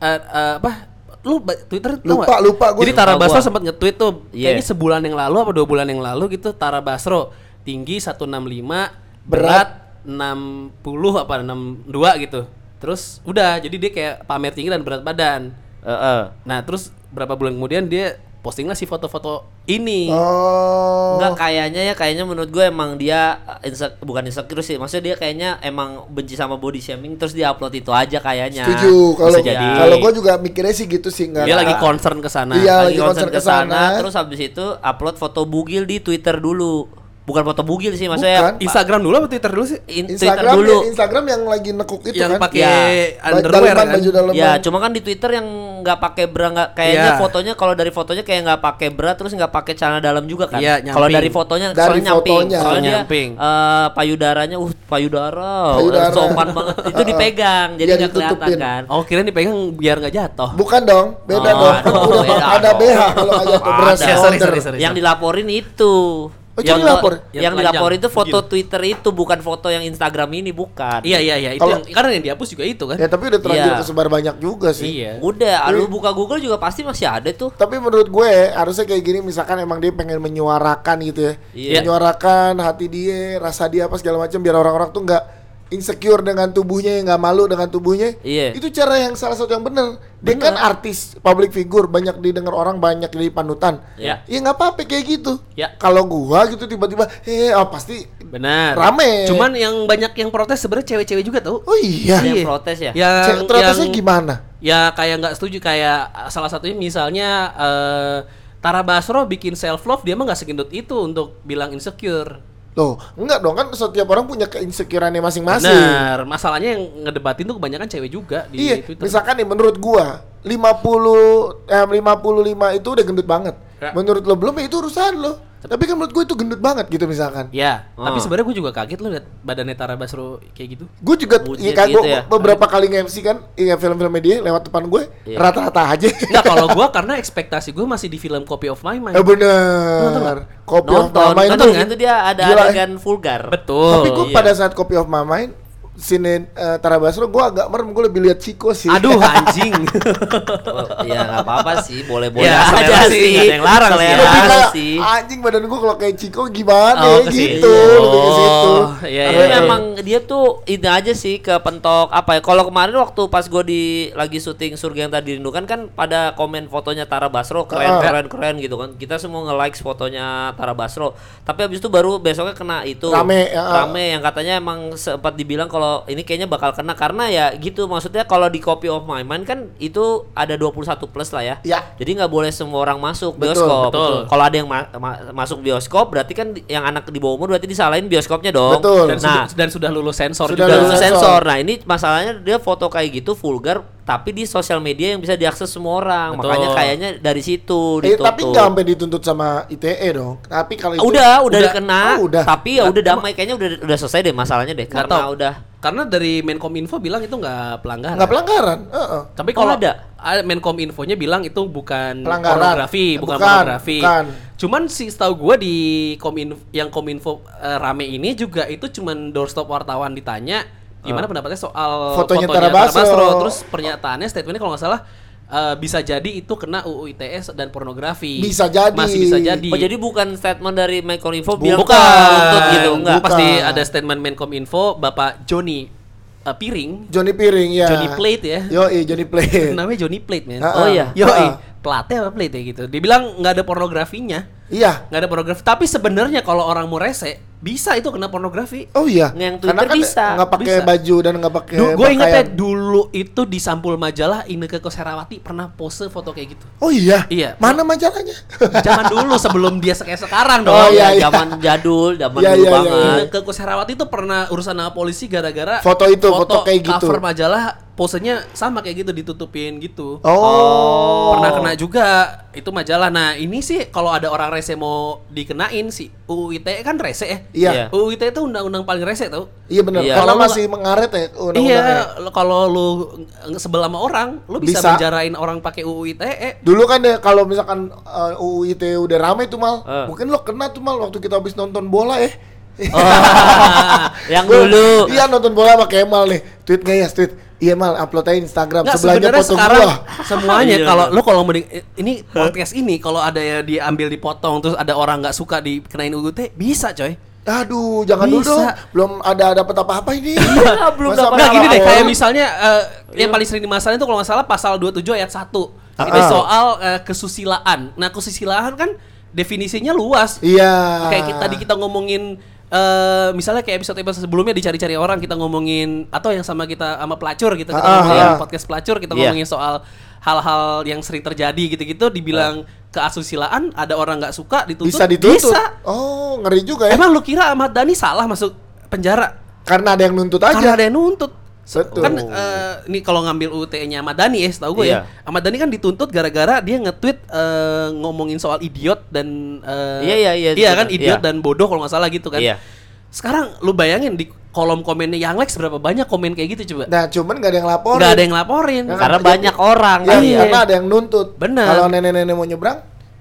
eh, eh, apa lu ba- Twitter tau Lupa, nggak? lupa gua. jadi Tara Lupa Basro gua. sempat nge-tweet tuh Iya. kayaknya sebulan yang lalu apa dua bulan yang lalu gitu Tara Basro tinggi 165 berat 60 apa 62 gitu terus udah jadi dia kayak pamer tinggi dan berat badan Heeh. nah terus berapa bulan kemudian dia posting lah si foto-foto ini Oh. Enggak kayaknya ya kayaknya menurut gue emang dia uh, inse- bukan insecure sih. Maksudnya dia kayaknya emang benci sama body shaming terus dia upload itu aja kayaknya. Setuju. Kalau jadi. kalau gua juga mikirnya sih gitu sih enggak. dia lagi concern ke sana Iya. lagi lagi konser ke sana ke sana. terus habis itu upload foto bugil di Twitter dulu. Bukan foto bugil sih maksudnya. Bukan. Instagram dulu apa Twitter dulu sih In- Twitter Instagram dulu. ya, Instagram yang lagi nekuk itu yang kan. pakai Ya. underwear Daleman, kan baju daleman. Ya, cuma kan di Twitter yang nggak pakai bra nggak kayaknya Iya. fotonya kalau dari fotonya kayak nggak pakai bra terus nggak pakai celana dalam juga kan. Iya, kalau dari fotonya Dari soalnya nyamping. fotonya. Soalnya Nyamping. eh, payudaranya uh payudara, Payudara. sopan banget. *laughs* Itu dipegang jadi nggak kelihatan ditutupin. kan. oh kira dipegang biar nggak jatuh Bukan dong, beda Oh, dong. aduh, *laughs* Udah beda ada. BH kalau aja tuh beras. Ya. Yang dilaporin itu. Oh, yang dilapor? yang, Yang telanjang. itu foto Begini. Twitter itu bukan foto yang Instagram ini bukan. iya iya iya itu Kalau- yang karena yang dihapus juga itu kan Ya tapi udah terlanjur Iya. kesebar banyak juga sih. iya Udah, lu buka Google juga pasti masih ada tuh. Tapi menurut gue harusnya kayak gini misalkan emang dia pengen menyuarakan gitu ya. Iya. Menyuarakan hati dia, rasa dia apa segala macam biar orang-orang tuh nggak insecure dengan tubuhnya yang nggak malu dengan tubuhnya. Iya. Itu cara yang salah satu yang benar. Dia kan artis, public figure, banyak didengar orang, banyak jadi panutan. Iya. Ya nggak apa-apa kayak gitu. Ya. Kalau gua gitu tiba-tiba, eh oh, pasti benar Rame. cuman yang banyak yang protes sebenarnya cewek-cewek juga tau Oh iya. Ada yang Iya. protes ya? yang Cek protesnya yang- gimana? ya kayak nggak setuju kayak uh, salah satunya misalnya eh, Tara Basro bikin self love dia mah nggak segendut itu untuk bilang insecure Loh, enggak dong kan setiap orang punya keinsecureannya masing-masing. Benar, masalahnya yang ngedebatin tuh kebanyakan cewek juga di iya, Twitter. misalkan nih menurut gua 50 eh 55 itu udah gendut banget. Ya. Menurut lo belum ya itu urusan lo. Tapi kan menurut gua itu gendut banget gitu misalkan. Ya, Oh. tapi sebenarnya gue juga kaget loh liat badannya Tara Basro kayak gitu. Gue juga iya, kan, gitu gua ya. beberapa kali nge-MC kan iya film-film dia lewat depan gue Iya. rata-rata aja. Enggak kalau gua *laughs* karena ekspektasi gue masih di film Copy of My Mind. Eh bener. Copy of Nonton, My Mind nonton tuh itu dia ada Gila, adegan vulgar. Betul. Tapi gue iya. pada saat Copy of My Mind Sini eh, Tara Basro gue agak merem gue lebih lihat Chico sih. Aduh *laughs* anjing. Oh, ya nggak apa-apa sih, boleh-boleh Ya, aja sih, nggak ada yang larang sih ya. Sih. anjing badan gue kalau kayak Chico gimana Oh, ya gitu. Oh, iya, Tapi iya, iya. memang dia tuh ini aja sih ke pentok apa ya? Kalau kemarin waktu pas gue di lagi syuting Surga yang tadi rindukan kan pada komen fotonya Tara Basro keren Ah. keren keren gitu kan. Kita semua nge-likes fotonya Tara Basro. Tapi habis itu baru besoknya kena itu Rame, ya. rame yang katanya emang sempat dibilang kalau ini kayaknya bakal kena karena ya gitu maksudnya kalau di Copy of My Mind kan itu ada 21 plus lah ya. Ya. Jadi nggak boleh semua orang masuk Betul, bioskop. betul. Kalau ada yang ma- ma- masuk bioskop berarti kan yang anak di bawah umur berarti disalahin bioskopnya dong. Betul. Dan, Nah, sudah, dan sudah lulus sensor Sudah juga. lulus sensor. Nah, ini masalahnya dia foto kayak gitu vulgar tapi di sosial media yang bisa diakses semua orang. Betul. Makanya kayaknya dari situ Eh, ditutup. tapi nggak sampai dituntut sama ITE dong. Tapi kalau itu udah, udah, udah- dikena. oh, udah. Tapi ya udah damai kayaknya udah udah selesai deh masalahnya deh karena tahu. udah Karena dari Menkominfo bilang itu nggak pelanggaran. nggak pelanggaran. Heeh. Tapi Oh, kalau ada? ada Menkominfonya bilang itu bukan Pelanggaran. pornografi, bukan, Bukan, pornografi. bukan. Cuman sih setahu gua di Kominfo yang Kominfo eh, rame ini juga itu cuman doorstop wartawan ditanya gimana pendapatnya soal Fotonya Tara Basro. Terus pernyataannya statementnya kalau nggak salah eh, bisa jadi itu kena UU ITE dan pornografi. Bisa jadi. Masih bisa jadi. Oh jadi bukan statement dari Menkominfo bukan bilang tuntut gitu enggak. Bu- Pasti Bukan. ada statement Menkominfo Bapak Joni eh, Piring. Johnny Piring ya. Johnny Plate ya. Yo, Johnny Plate. *laughs* Namanya Johnny Plate, men. Ah, Oh, iya. Yo, Ah. plate apa plate ya gitu. Dia bilang nggak ada pornografinya. Iya. nggak ada pornografi. Tapi sebenarnya kalau orang mau rese, bisa itu kena pornografi. Oh iya. Yang Karena Twitter kan bisa. nggak pakai baju dan nggak pakai gue inget ya pakaian. Dulu itu di sampul majalah Ineke Koserawati pernah pose foto kayak gitu. Oh iya. Iya. Mana majalahnya? Zaman dulu *laughs* sebelum dia kayak sekarang dong. Oh, iya, iya. Zaman jadul, zaman Iya, dulu iya, iya, banget. Ineke Koserawati itu pernah urusan sama polisi gara-gara Foto itu, foto kayak gitu. cover majalah posenya sama kayak gitu ditutupin gitu. Oh. Pernah kena juga itu majalah. Nah, ini sih kalau ada orang rese mau dikenain sih UU ITE kan rese ya. Iya. Iya. UU ITE itu undang-undang paling rese tau. Iya benar. Iya. Karena Kalau masih mengaret ya undang-undangnya. Iya, kalau lu nge- sebel sama orang, lu bisa, Bisa. menjarain orang pakai UU ITE. Dulu kan ya kalau misalkan uh, UU ITE udah rame tuh mal, Eh. mungkin lo kena tuh mal waktu kita habis nonton bola ya. *laughs* yang Gua- dulu. Iya nonton bola sama Kemal nih. Tweet nggak ya tweet? Iya mal, upload aja Instagram. Nggak, Sebelahnya sebenarnya foto sekarang gua. semuanya *laughs* Iya, kalau lu kalau di- ini podcast ini kalau ada yang diambil dipotong terus ada orang nggak suka dikenain UU ITE bisa coy. Aduh, jangan dulu Bisa. dong. Belum ada dapat apa-apa ini. *laughs* Iya, belum dapat Nggak gini deh kayak misalnya eh, yang paling sering dimasalahin itu kalau nggak salah pasal 27 ayat 1. Itu Ah. soal eh, kesusilaan. Nah, kesusilaan kan definisinya luas. Iya. Kayak kita tadi kita ngomongin eh misalnya kayak episode episode sebelumnya dicari-cari orang kita ngomongin atau yang sama kita sama pelacur gitu kita Ah, ngomongin ah. podcast pelacur kita Iya. ngomongin soal hal-hal yang sering terjadi gitu-gitu dibilang keasusilaan ada orang nggak suka dituntut bisa dituntut. bisa. Oh, ngeri juga ya. emang lu kira Ahmad Dhani salah masuk penjara Karena ada yang nuntut aja. karena ada yang nuntut Betul. kan eh, ini kalau ngambil UTE-nya Ahmad Dhani ya setahu gue Iya. ya Ahmad Dhani kan dituntut gara-gara dia nge-tweet eh, ngomongin soal idiot dan eh, Iya, iya, iya, iya kan idiot Iya. dan bodoh kalau nggak salah gitu kan Iya. sekarang lu bayangin di kolom komennya yang Lex berapa banyak komen kayak gitu coba Nah, cuman gak ada yang laporin. nggak ada yang laporin Ya kan? Karena Jadi- banyak orang Ya, kan. Iya. karena ada yang nuntut. Benar. Kalau nenek-nenek mau nyebrang,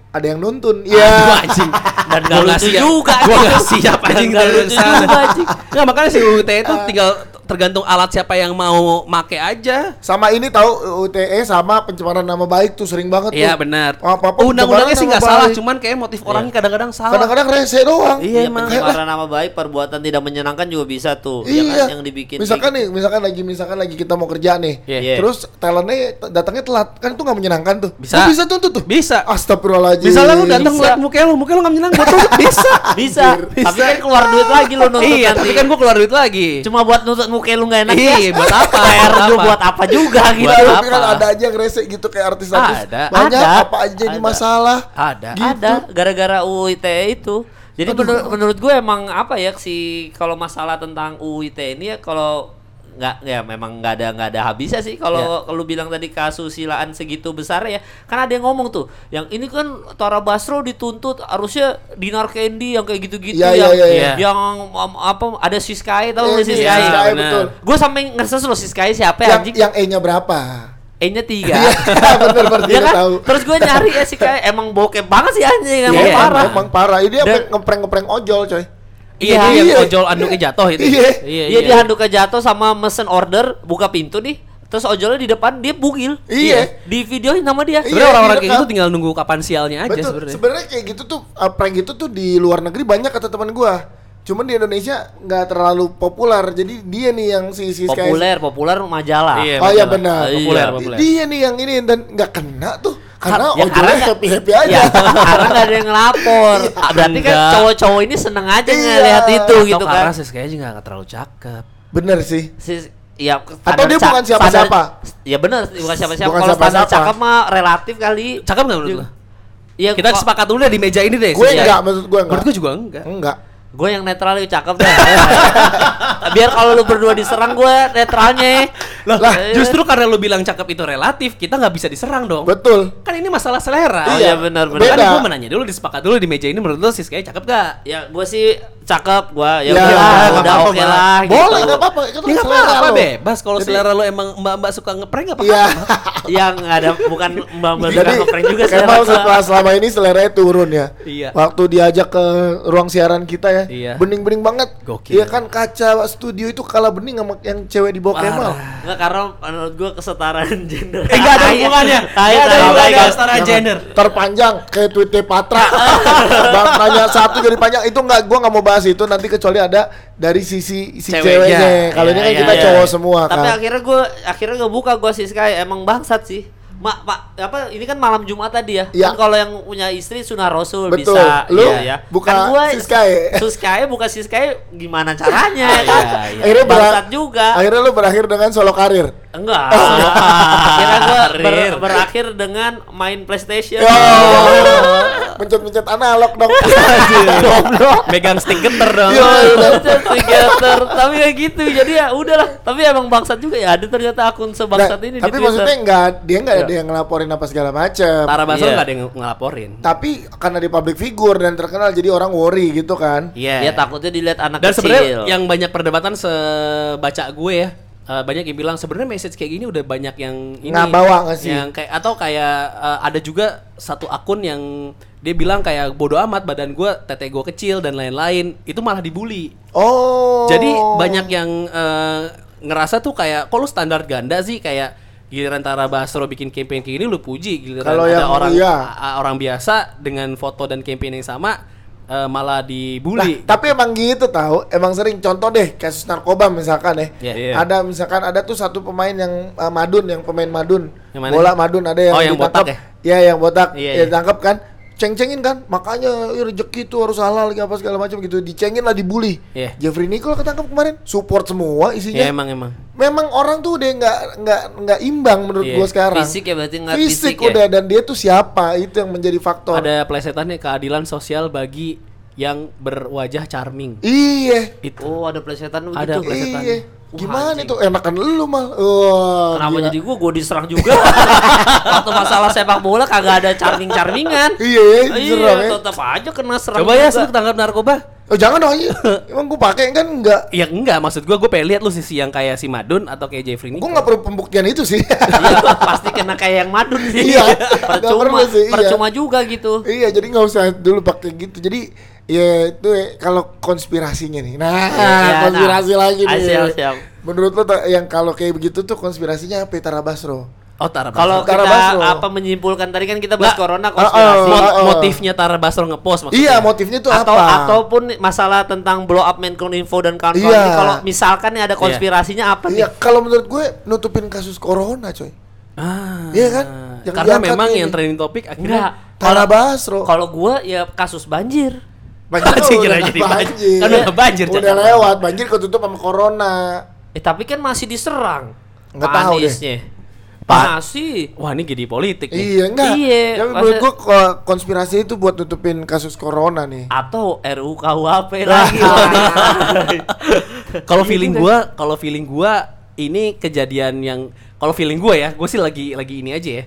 ada yang nuntun. Iya. anjing Dan nggak lucu siap. juga, Gua anjing. nggak siap anjing dari sana. juga, anjing. Nggak makanya si UTE itu tinggal tergantung alat siapa yang mau make aja Sama ini tahu UTE sama pencemaran nama baik tuh sering banget Iya tuh. benar. Apa-apa Undang-undangnya sih nggak salah, cuman kayak motif orangnya kadang-kadang salah. Kadang-kadang rese doang. Iya, Iya, emang. pencemaran nama baik, perbuatan tidak menyenangkan juga bisa tuh. ya Iya. kan, yang dibikin. Misalkan nih, misalkan lagi misalkan lagi kita mau kerja nih. Iya. Terus talentnya datangnya telat. Kan itu nggak menyenangkan tuh. Bisa. Oh, bisa tuntut tuh. Bisa. Astagfirullahaladzim. Misalnya lu datang Bisa. ngeliat muka lu, muka lu nggak menyenang, buat tuntut bisa. Bisa. *laughs* Bisa. Tapi kan keluar duit lagi lo nonton iya, nanti. tapi kan gua keluar duit lagi. Cuma buat nutut muka lu nggak enak Iya, ya. buat apa? PR *laughs* Buat lu apa? buat apa juga gitu. Buat tapi kan ada aja yang rese gitu kayak artis-artis. Ada. Banyak Ada. apa aja jadi Ada. masalah. Ada. Gitu. Ada gara-gara UU ITE itu. Jadi menur- menurut gue emang apa ya si kalau masalah tentang UU ITE ini ya kalau nggak ya memang nggak ada nggak ada habisnya sih kalau kalau bilang tadi kasusilaan segitu besar ya kan ada yang ngomong tuh yang ini kan Tara Basro dituntut harusnya Dinar Candy yang kayak gitu-gitu Iya, yang iya, iya, iya. yang um, apa ada Siskai tau Eh, nggak iya, Siskai Siskai, benar. betul. gue sampai ngerasa lo Siskai siapa ya Yang anjing yang E-nya berapa? E-nya tiga Iya, *laughs* bener bener Iya dia kan? tahu. Terus gue nyari ya sih kayak emang bokep banget sih anjing emang Iya, parah. Emang parah. Ini apa ngepreng-ngepreng ojol, coy. Iya, Iya, dia yang iya. ojol anduknya jatuh itu. Iya. Iya, Iya dia handuknya jatuh sama mesen order buka pintu nih. Terus ojolnya di depan dia bugil. Iya. Di videoin sama dia. Iya, Sebenarnya orang-orang kayak direkam. gitu tinggal nunggu kapan sialnya aja Betul. sebenarnya. Sebenarnya kayak gitu tuh uh, prank gitu tuh di luar negeri banyak kata teman gua. Cuman di Indonesia nggak terlalu populer. Jadi dia nih yang si si Populer, populer majalah. Iya, Oh iya benar. Populer, Iya. populer. Dia nih yang ini dan nggak kena tuh karena Ya, ojolnya karena nggak- happy happy aja. Ya, karena nggak ada yang ngelapor. Ah, *laughs* Berarti kan cowok-cowok ini seneng aja Iya. ngeliat itu Atau gitu karena kan. sih kayaknya juga nggak terlalu cakep. Bener sih. Si, ya, Atau dia bukan siapa-siapa. standar- Ya benar, bukan siapa-siapa. Bukan Kalau standar cakep mah relatif kali. Cakep nggak menurut lo? Ya, Kita kok- sepakat dulu deh di meja ini deh. Gue enggak, maksud gue enggak. Menurut gue juga enggak. Enggak. Gue yang netral itu cakep deh. *laughs* Biar kalau lu berdua diserang gue netralnya. Lah, Eh, justru karena lu bilang cakep itu relatif, kita nggak bisa diserang dong. Betul. Kan ini masalah selera. Oh iya benar benar. Kan gue menanya dulu disepakat dulu di meja ini menurut lu Siska cakep gak? Ya gue sih cakep gue ya, Ya, udah nggak oke Mak. lah gitu. Boleh enggak apa-apa. Itu Ya nggak selera apa-apa lo. bebas kalau selera lu emang mbak-mbak suka ngeprank nggak apa-apa. Iya. *laughs* Yang nggak ada bukan mbak mbak Jadi ngeprank juga sih. Kemal setelah selama ini seleranya turun ya. Iya. Waktu diajak ke ruang siaran kita ya, Iya. bening-bening banget. Gokil. Iya kan kaca studio itu kalah bening sama yang cewek di bawah Kemal. Enggak karena menurut gua kesetaraan *laughs* gender. Eh, nggak ada hubungannya. *laughs* Tai, Nggak ada hubungannya kesetaraan gender. Terpanjang kayak tweetnya Patra. *laughs* Bang tanya satu jadi panjang itu nggak gua nggak mau bahas itu nanti kecuali ada dari sisi si Ceweknya. ceweknya. Kalau ini kan Iya, kita iya, cowok iya. semua Tapi kan. akhirnya gua akhirnya ngebuka gua sih Sky emang bangsat sih. Mak, mak, apa ini kan malam Jumat tadi ya? Iya. Kan kalau yang punya istri sunah Rasul Betul. bisa Lu iya ya. buka kan gua Siskae. *laughs* Siskae buka Siskae gimana caranya Iya, *laughs* kan? iya. Akhirnya berak- bangsat juga. Akhirnya lu berakhir dengan solo karir. Enggak. akhirnya gua ber- berakhir dengan main PlayStation. Yo. *laughs* Mencet-mencet analog dong. Goblok. Megang stick geter dong. Iya, iya. Twitter tapi kayak gitu jadi ya udahlah tapi emang bangsat juga ya ada ternyata akun Nah, sebangsat ini tapi di maksudnya enggak dia enggak Iya. ada yang ngelaporin apa segala macam. Tara Basro Iya. nggak ada yang ngelaporin. Tapi karena di public figure dan terkenal jadi orang worry gitu kan. Iya. ya takutnya dilihat anak Dan kecil sebenarnya yang banyak perdebatan sebaca gue ya, eh, banyak yang bilang sebenarnya message kayak gini udah banyak yang ini Nggak bawa nggak sih? Yang kayak atau kayak eh, ada juga satu akun yang dia bilang kayak bodoh amat badan gue, tete gue kecil dan lain-lain, itu malah dibully. Oh. Jadi banyak yang eh, ngerasa tuh kayak kok lu standar ganda sih kayak giliran Tara Basro bikin campaign kayak gini lu puji giliran Kalau ada yang- orang iya. orang biasa dengan foto dan campaign yang sama eh, malah Nah, dibully. tapi emang gitu tahu, emang sering contoh deh kasus narkoba misalkan ya. Iya, iya. Ada misalkan ada tuh satu pemain yang uh, Madun yang pemain Madun. Yang mana? Bola Madun ada yang Oh, yang botak Iya, yang botak. Iya, ya iya. ditangkap kan. Ceng-cengin kan, makanya "Ih, rezeki tuh harus halal gitu apa segala macam gitu. Dicengin lah dibully. Iya. Jeffrey Nicole ketangkap kemarin, support semua isinya. Ya emang emang. Memang orang tuh udah nggak nggak nggak imbang menurut Iya. gua sekarang. Fisik ya berarti ngeliat fisik, fisik ya? udah dan dia tuh siapa itu yang menjadi faktor. Ada plesetannya keadilan sosial bagi yang berwajah charming. Iya. Itu oh ada plesetan begitu Ada plesetan. Iya. Gimana anjing. itu? Enakan lu mal. Wah. Kenapa gila. jadi gua gua diserang juga? *laughs* Waktu masalah sepak bola kagak ada charming-charmingan. Iya, ya, diserang Iya, ya. tetap aja kena serang. Coba ya juga. lu tangkap narkoba. Oh, jangan dong iya. Emang gua pakai kan enggak. Ya enggak, maksud gua gue pengen lihat lu sisi yang kayak si Madun atau kayak Jeffrey Gua Nicole. nggak perlu pembuktian itu sih. Iya, pasti kena kayak yang madun sih. Iya, *laughs* percuma, perlu sih, iya. percuma juga gitu. iya, jadi nggak usah dulu pakai gitu. Jadi ya itu ya, kalau konspirasinya nih. Nah, Iya, konspirasi nah. lagi nih. siap, siap. Menurut lo yang kalau kayak begitu tuh konspirasinya apa ya, Tara Basro? Oh, Tara Kalau Basro. Tara kita Basro. apa menyimpulkan tadi kan kita bahas Nggak. corona Oh, konspirasi. oh, Mot- oh. motifnya Tara Basro ngepost maksudnya. Iya, motifnya tuh atau apa? ataupun masalah tentang blow up Menkominfo dan kawan-kawan Iya. kalau misalkan nih ada konspirasinya apa Iya, nih? kalau menurut gue nutupin kasus corona, coy. Ah. Iya kan? Yang Karena memang ini. yang trending topik akhirnya Tara Basro. Kalau gua ya kasus banjir. Banjir *laughs* Anjing, udah jadi banjir. Kan udah banjir, Udah lewat, banjir ketutup sama corona. Eh tapi kan masih diserang. Nggak tahu deh. Pak- Masih. Wah, ini jadi politik nih. Iya, enggak. Iya, Tapi menurut maksudnya- gua ko- konspirasi itu buat nutupin kasus corona nih. Atau RUU KUHP *laughs* lagi. Kalau feeling gua, kalau feeling gua ini kejadian yang kalau feeling gua ya, gue sih lagi lagi ini aja ya.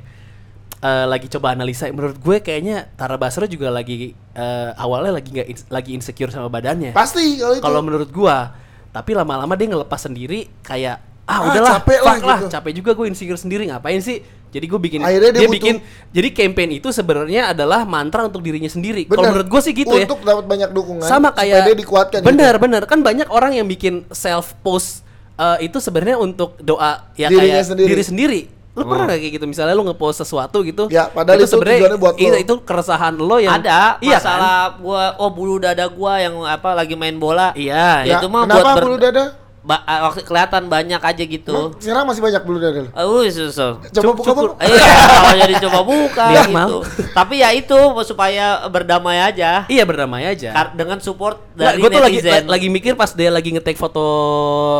Eh, lagi coba analisa menurut gue kayaknya Tara Basro juga lagi eh, awalnya lagi nggak ins- lagi insecure sama badannya. Pasti kalau itu. Kalau menurut gua, tapi lama-lama dia ngelepas sendiri kayak ah, Ah, udahlah, capek lah fuck lah, gitu. capek juga gue insecure sendiri ngapain sih? Jadi gue bikin Akhirnya dia dia, butuh- bikin jadi campaign itu sebenarnya adalah mantra untuk dirinya sendiri. Kalau menurut gue sih gitu ya. Untuk dapat banyak dukungan. Sama kayak dia dikuatkan. Bener gitu. bener kan banyak orang yang bikin self post eh, itu sebenarnya untuk doa ya Dirinya kayak sendiri. diri sendiri. Lu pernah nggak kayak gitu misalnya lu ngepost sesuatu gitu? Ya, padahal itu sebenarnya tujuannya buat lo. itu, itu keresahan lo yang ada iya masalah gua oh bulu dada gua yang apa lagi main bola. kan? Iya, Ya, Ya, itu mah kenapa buat bulu dada? Ba- ah, waktu kelihatan banyak aja gitu. Emang Sekarang masih banyak bulu dada. lo? Oh, susu. Coba buka cukur. Iya, kalau jadi coba buka gitu. mau. Tapi ya itu supaya berdamai aja. Iya berdamai aja. Kar- dengan support Nggak, dari gue tuh lagi netizen. la- lagi mikir pas dia lagi ngetek foto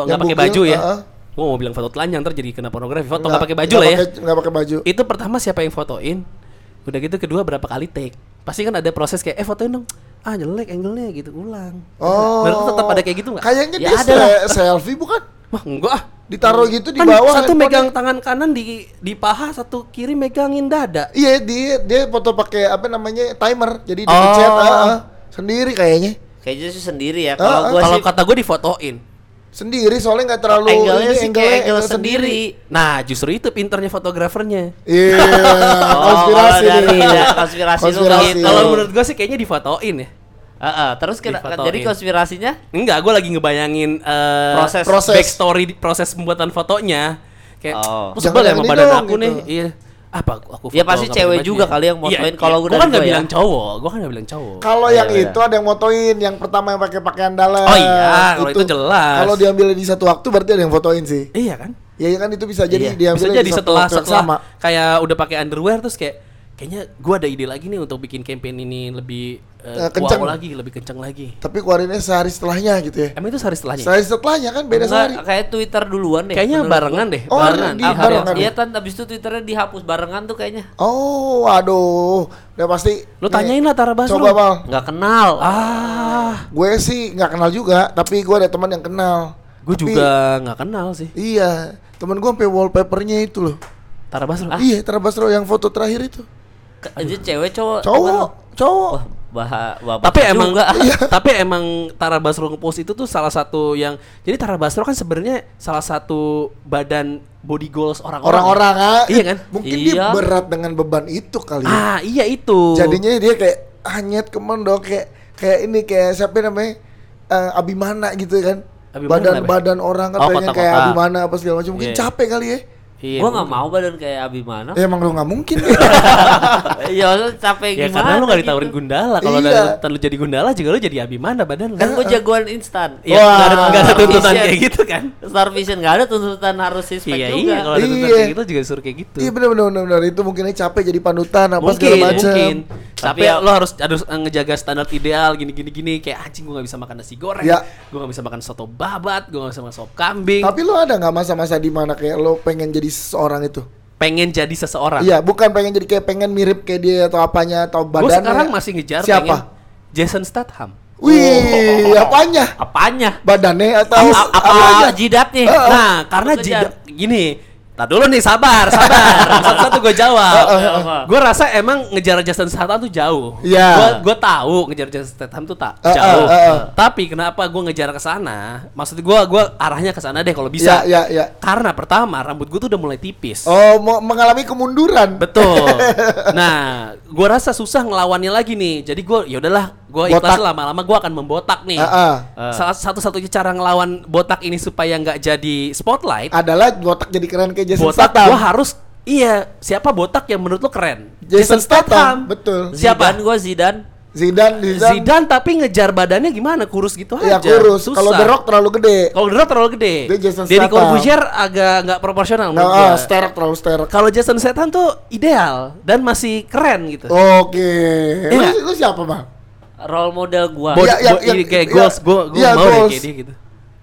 nggak Yang pakai baju ya. uh-uh. Gue mau bilang foto telanjang ntar jadi kena pornografi. Foto Nggak- pakai baju lah ya. pakai- Nggak pakai baju. Itu pertama siapa yang fotoin? Udah gitu kedua berapa kali take? Pasti kan ada proses kayak eh fotoin dong. Ah jelek angle-nya gitu ulang. Oh. Menurut tetap ada kayak gitu nggak? Kayaknya Ya dia ada lah. selfie bukan? Wah enggak ah. Ditaruh gitu di Kan bawah. satu megang tangan kanan di di paha, satu kiri megangin dada. Iya dia dia foto pakai apa namanya timer. Jadi di Oh. pencet ah, ah. sendiri kayaknya. Kayaknya sih sendiri ya. Ah, Kalau ah. gua Kalau kata gue difotoin. Sendiri soalnya nggak terlalu angle-nya ini, sih kayak angle sendiri. Nah justru itu pinternya fotografernya. Iya, *laughs* konspirasi kalau nih. dari- ya, *laughs* konspirasi Konspirasi. gitu. Kalau menurut gue sih kayaknya difotoin ya. Heeh, terus kena, Difotoin. jadi konspirasinya Enggak, gue lagi ngebayangin eh, Proses. Proses. backstory proses pembuatan fotonya. Kayak, Oh. oh. sebel ya sama ini badan dong, aku nih. gitu. Iya. Apa aku, aku Ya pasti cewek juga baju? kali yang motoin. Iya, Kalau iya. udah Gua kan nggak ya. bilang cowok, gua kan nggak bilang cowok. Kalau Iya, yang iya. itu ada yang motoin, yang pertama yang pakai pakaian dalam. Oh iya, kalau itu jelas. Kalau diambil di satu waktu berarti ada yang fotoin sih. Iya kan? Ya, ya kan itu bisa jadi Iya. diambil Bisa jadi di satu setelah waktu yang setelah sama. kayak udah pakai underwear terus kayak kayaknya gua ada ide lagi nih untuk bikin campaign ini lebih eh, Eh, kenceng. wow lagi, lebih kenceng lagi. Tapi keluarinnya sehari setelahnya gitu ya. Emang itu sehari setelahnya? Sehari setelahnya kan beda Enggak, sehari. kayak Twitter duluan deh. Kayaknya barengan gua. deh, Oh, barengan. di Ah, barengan. Iya kan abis itu Twitternya dihapus barengan tuh kayaknya. Oh, aduh. Udah pasti. Lu nih, tanyain lah Tara Basro. Coba, Bal. Nggak kenal. Ah, Gue sih nggak kenal juga, tapi gue ada teman yang kenal. gue Tapi- juga nggak kenal sih. Iya, temen gue sampai wallpapernya itu loh. Tara Basro. Iya, Tara Basro yang foto terakhir itu. Ke- Itu cewek cowok. Cowok, cowok. Wah, bah, bapak tapi emang juga. *laughs* tapi emang Tara Basro ngepost itu tuh salah satu yang jadi Tara Basro kan sebenarnya salah satu badan body goals orang-orang. Orang-orang ah, Iya kan? Mungkin dia Iya. berat dengan beban itu kali. ya. Ah, iya itu. Jadinya dia kayak hanyet kemen dong kayak kayak ini kayak siapa namanya? Eh, Abimana gitu kan. Abimana badan apa? badan orang kan Oh, kayak Abimana apa segala macam. Mungkin Iya. capek kali ya. Iya, gua nggak mungkin. mau badan kayak Abimana. Ya, emang lu nggak mungkin. *laughs* Iya, maksudnya capek Ya gimana? karena lu gak ditawarin gitu. gundala Kalau Iya. udah lu jadi gundala juga lu jadi Abimana badan lu Kan gua jagoan instan. Iya, nggak ada, nggak ada tuntutan kayak gitu kan Star Vision nggak ada tuntutan harus respect Iya juga. iya kalau ada tuntutan Iya. kayak gitu juga suruh kayak gitu Iya benar benar benar benar. itu mungkinnya capek jadi panutan apa mungkin segala macam. mungkin tapi Tapi ya- lo harus harus eh, ngejaga standar ideal gini gini gini kayak anjing gua nggak bisa makan nasi goreng Ya. gua nggak bisa makan soto babat gua nggak bisa makan sop kambing Tapi lu ada nggak masa-masa di mana kayak lo pengen jadi seseorang itu? pengen jadi seseorang Iya, bukan pengen jadi kayak pengen mirip kayak dia atau apanya atau gue badannya. sekarang masih ngejar Siapa? pengen Jason Statham Wih, apanya? Apanya? Badannya atau apa apanya? jidatnya? nah karena Aku jida, kejar. gini Tak dulu nih sabar, sabar. *laughs* Satu-satu gue jawab. Gue rasa emang ngejar Jason Statham tuh jauh. Iya. Gue gue tahu ngejar Jason Statham tuh tak jauh. Tapi kenapa gue ngejar ke sana? Maksud gue gue arahnya ke sana deh kalau bisa. Ya, ya, ya. Karena pertama rambut gue tuh udah mulai tipis. Oh, mau mengalami kemunduran. Betul. *laughs* Nah, gue rasa susah ngelawannya lagi nih. Jadi gue, ya udahlah, gue ikhlas Botak. lama-lama gue akan membotak nih. Ah. Ah. Salah satu-satunya cara ngelawan botak ini supaya nggak jadi spotlight, Adalah botak jadi keren kayak Jason botak Statham. gue harus iya siapa botak yang menurut lo keren? Jason Statham, betul. Siapa? Zidane gua Zidane. Zidane, Zidane. Zidane tapi ngejar badannya gimana? Kurus gitu Ya aja. kurus. Susah. Kalau The Rock terlalu gede. Kalau The Rock terlalu gede. Dia Jason Deddy Statham. Corbuzier agak nggak proporsional Nah, menurut ah, gua. sterek terlalu sterek. Kalau Jason Statham tuh ideal dan masih keren gitu. Oke. Lu, Iya. lu siapa, Bang? Role model gua. Bod- iya, bo- iya, ini kayak iya. goals, gue gue Iya, mau goals. kayak dia gitu.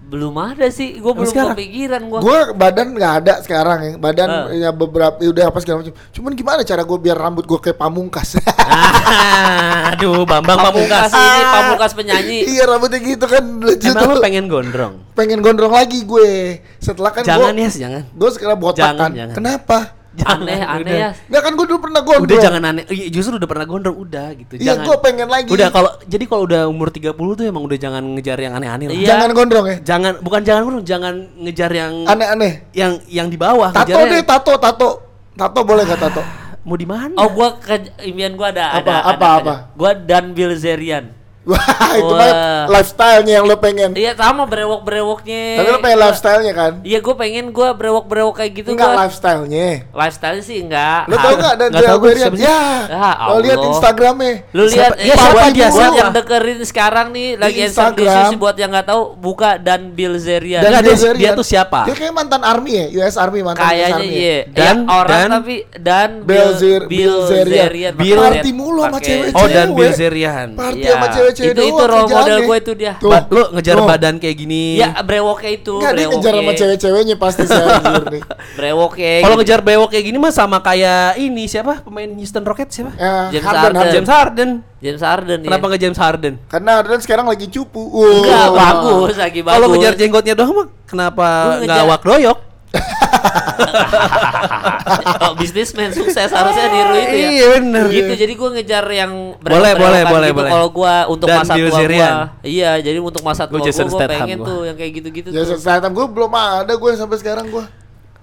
Belum ada sih, gua belum sekarang? kepikiran gua. Gue badan nggak ada sekarang ya. Badan Ah. ya beberapa ya udah apa segala macam. Cuman gimana cara gue biar rambut gue kayak pamungkas? Ah, *laughs* Aduh, Bambang Pamungkas Pamungkas. ini pamungkas penyanyi. iya rambutnya gitu kan lucu Emang lu tuh. pengen gondrong? pengen gondrong lagi gue. Setelah kan Jangan gue ya, jangan. gue sekarang botak Jangan, kan. jangan. Kenapa? Aneh, aneh ya. Nggak kan gue dulu pernah gondrong. Udah jangan aneh. Iya, Justru udah pernah gondrong, udah gitu. Iya, gue pengen lagi. Udah kalau jadi kalau udah umur 30 tuh emang udah jangan ngejar yang aneh-aneh lah. Iya. Jangan gondrong ya. Jangan bukan jangan gondrong, jangan ngejar yang Aneh-aneh. yang yang di bawah. Tato ngejarnya deh, tato, tato. Tato boleh gak tato? Mau di mana? Oh, gua ke impian gua ada Apa, ada apa, ada, apa? ada. Gua Dan Bilzerian. Wah, itu Wah. mah lifestyle-nya yang lo pengen. Iya sama brewok-brewoknya. Tapi lo pengen lifestyle-nya kan? Iya, gua pengen gua brewok-brewok kayak gitu Enggak gua. lifestyle-nya. Lifestyle sih enggak. Lo tau gak gue Berian? siapa sih? Ya, Ya, lo lihat. Instagramnya. Lu lihat Siapa- iya, eh, siapa buat dia, buat yang dekerin sekarang nih lagi Di Instagram buat yang nggak tahu buka Dan Bilzerian. Dia- Bilzerian. dia tuh siapa? Dia kayak mantan army ya, US Army mantan US Kayaknya Army. iya. Dan- Ya, orang dan- tapi dan Bilzer- Bilzerian. Bilzerian. Party mulu sama pakai- cewek. Oh, dan cewek. Bilzerian. Party Iya. sama cewek-cewek Itu itu doang role model gue itu dia. Tuh. Ba- lu ngejar Tuh. badan kayak gini. Ya brewoknya itu. Enggak, dia ngejar sama brewoknya. cewek-ceweknya pasti saya anjir nih. *laughs* Brewoknya. Kalau gitu. ngejar bewok kayak gini mah sama kayak ini siapa pemain Houston Rockets siapa? Ya, James Harden, Harden. Harden. James Harden. James Harden Kenapa ya. nggak James Harden? Karena Harden sekarang lagi cupu. Enggak Wow. bagus lagi bagus. Kalau ngejar jenggotnya doang mah kenapa nggak ngejar- awak doyok? *laughs* *laughs* oh, bisnismen sukses harusnya niru itu ya. Iya, bener. Gitu jadi gue ngejar yang Boleh, boleh, boleh, gitu boleh. Kalau gue untuk Dan masa tua gue. Iya, jadi untuk masa tua gue Jason pengen gua. tuh yang kayak gitu-gitu Ya tuh. Statham gue belum ada gue sampai sekarang gue.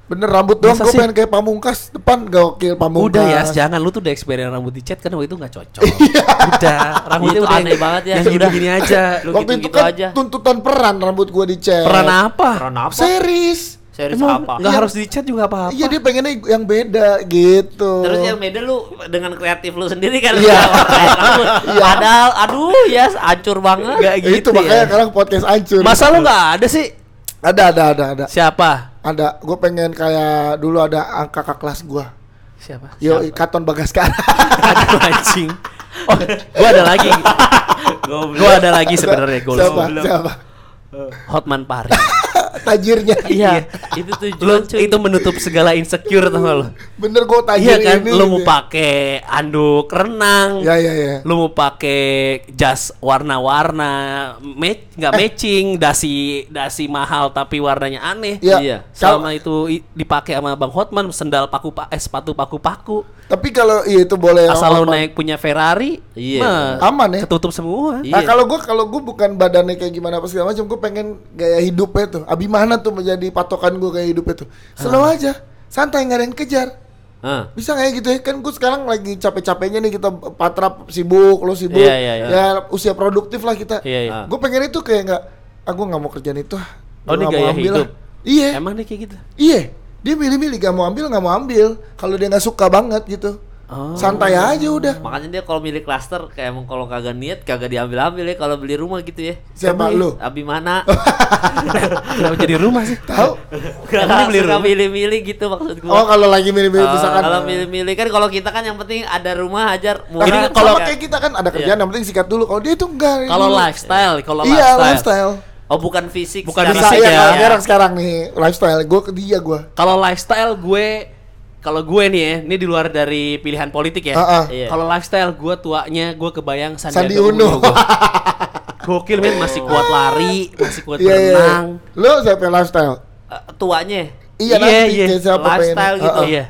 Bener rambut doang gue pengen kayak pamungkas depan gokil pamungkas. Udah ya, jangan lu tuh udah eksperimen rambut dicat kan waktu itu nggak cocok. *laughs* Iya. udah, rambutnya Itu udah aneh banget ya, Yang sudah. gini-gini aja. *laughs* Lu Waktu itu gitu-gitu kan aja. tuntutan peran rambut gue dicet. Peran apa? Peran apa? Series. Series Emang apa? nggak harus dicat juga apa-apa. Iya dia pengennya yang beda gitu. Terus yang beda lu dengan kreatif lu sendiri kan Iya. rambut. *laughs* Padahal aduh ya hancur banget. Nggak gitu itu makanya ya. sekarang podcast hancur. Masa lu nggak ada sih? Ada ada ada ada. Siapa? Ada. Gue pengen kayak dulu ada angka kakak kelas gue. Siapa? Yo, Katon Bagaskara. *laughs* Aduh anjing. Oh, gua ada lagi. *laughs* gua ada lagi sebenarnya. Siapa? Siapa? Hotman Paris. Tajirnya. Iya, itu lu tujuan cuy. itu menutup segala insecure tau lu? Bener gue tajir Iya kan, ini. lu mau pakai anduk renang, Ya ya ya. lu mau pakai jas warna-warna, match nggak matching, dasi dasi mahal tapi warnanya aneh. Iya. Iya. Selama itu dipakai sama Bang Hotman, sendal paku pa eh sepatu paku-paku. Tapi kalau iya itu boleh Asal lu aman. naik punya Ferrari, Iya. mah Aman ya? Ketutup semua. Iya. Nah kalau gue kalau gue bukan badannya kayak gimana apa segala macam, gue pengen gaya hidupnya tuh. Abimana tuh menjadi patokan gue gaya hidupnya tuh. Slow aja, santai nggak ada yang kejar. Hah. Bisa kayak gitu ya kan gue sekarang lagi capek-capeknya nih kita patrap sibuk, lo sibuk. Iya, iya, iya. Ya usia produktif lah kita. Iya, iya. Gue pengen itu kayak nggak, ah gue nggak mau kerjaan itu. ah. Oh, ini nggak mau gaya ambil hidup. lah. Iya, Emang dia kayak gitu. iya. Dia milih-milih gak mau ambil nggak mau ambil. Kalau dia nggak suka banget gitu, Oh. santai aja udah. Makanya dia kalau milih klaster kayak emang kalau kagak niat kagak diambil-ambil ya kalau beli rumah gitu ya. Siapa Emang lu? ya, Abi mana? *laughs* Kenapa jadi rumah sih? Tahu? Karena beli rumah? milih-milih gitu maksud gua. Oh kalau lagi milih-milih Oh, misalkan. kalau milih-milih kan kalau kita kan yang penting ada rumah ajar Nah, murah. ini kalau- kalau Iya. kayak kita kan ada kerjaan yang penting sikat dulu. Kalau dia itu enggak. Kalau lifestyle, kalau Iya lifestyle. lifestyle. oh bukan fisik Bukan fisik ya, ya. kalau sekarang sekarang nih lifestyle. Gue ke dia gue. Kalau lifestyle gue kalau gue nih ya, ini di luar dari pilihan politik ya. Ah. Iya. Kalau lifestyle gue tuanya gue kebayang Sandi Sandiaga Uno. gua. *laughs* Gokil men masih kuat lari, masih kuat Iya iya. berenang. Lo siapa yang lifestyle? Eh, tuanya Iya Iya, nanti iya. siapa Lifestyle pengen- gitu. Ah, ah. Iya.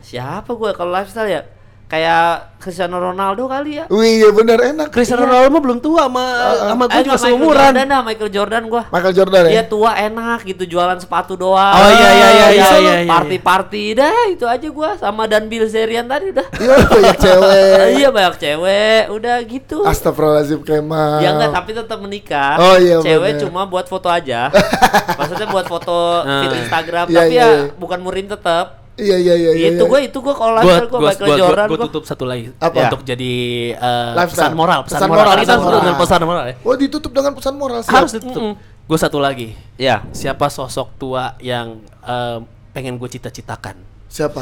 siapa gue kalau lifestyle ya kayak Cristiano Ronaldo kali ya Wih iya bener enak. Cristiano Ronaldo mah belum tua sama sama gue Eh, juga nggak, Michael seumuran. Jordan dah Michael Jordan gua Michael Jordan ya. Dia tua enak gitu jualan sepatu doang. Oh, iya, iya, iya, iya, lu iya, iya. Party-party dah itu aja gua sama dan Bill Serian tadi udah. Iya banyak cewek. *laughs* iya banyak cewek, udah gitu. Astagfirullahaladzim Kemal. Ya enggak tapi tetap menikah. Oh, iya, Cewek bener. cuma buat foto aja. *laughs* Maksudnya buat foto Ah. feed Instagram Iya, tapi iya, ya iya. bukan murim tetap. Iya iya iya. iya, itu iya. gua itu gua kalau Gue lifestyle gua Michael Jordan gue gua. tutup satu lagi Apa? untuk jadi Lifestyle. pesan moral, pesan, Pesan moral. moral, Kan Kita pesan tutup moral. dengan pesan moral ya. Oh ditutup dengan pesan moral. siap. Harus ditutup. Mm-mm. Gue satu lagi. Ya. Siapa sosok tua yang eh, pengen gue cita-citakan? Siapa?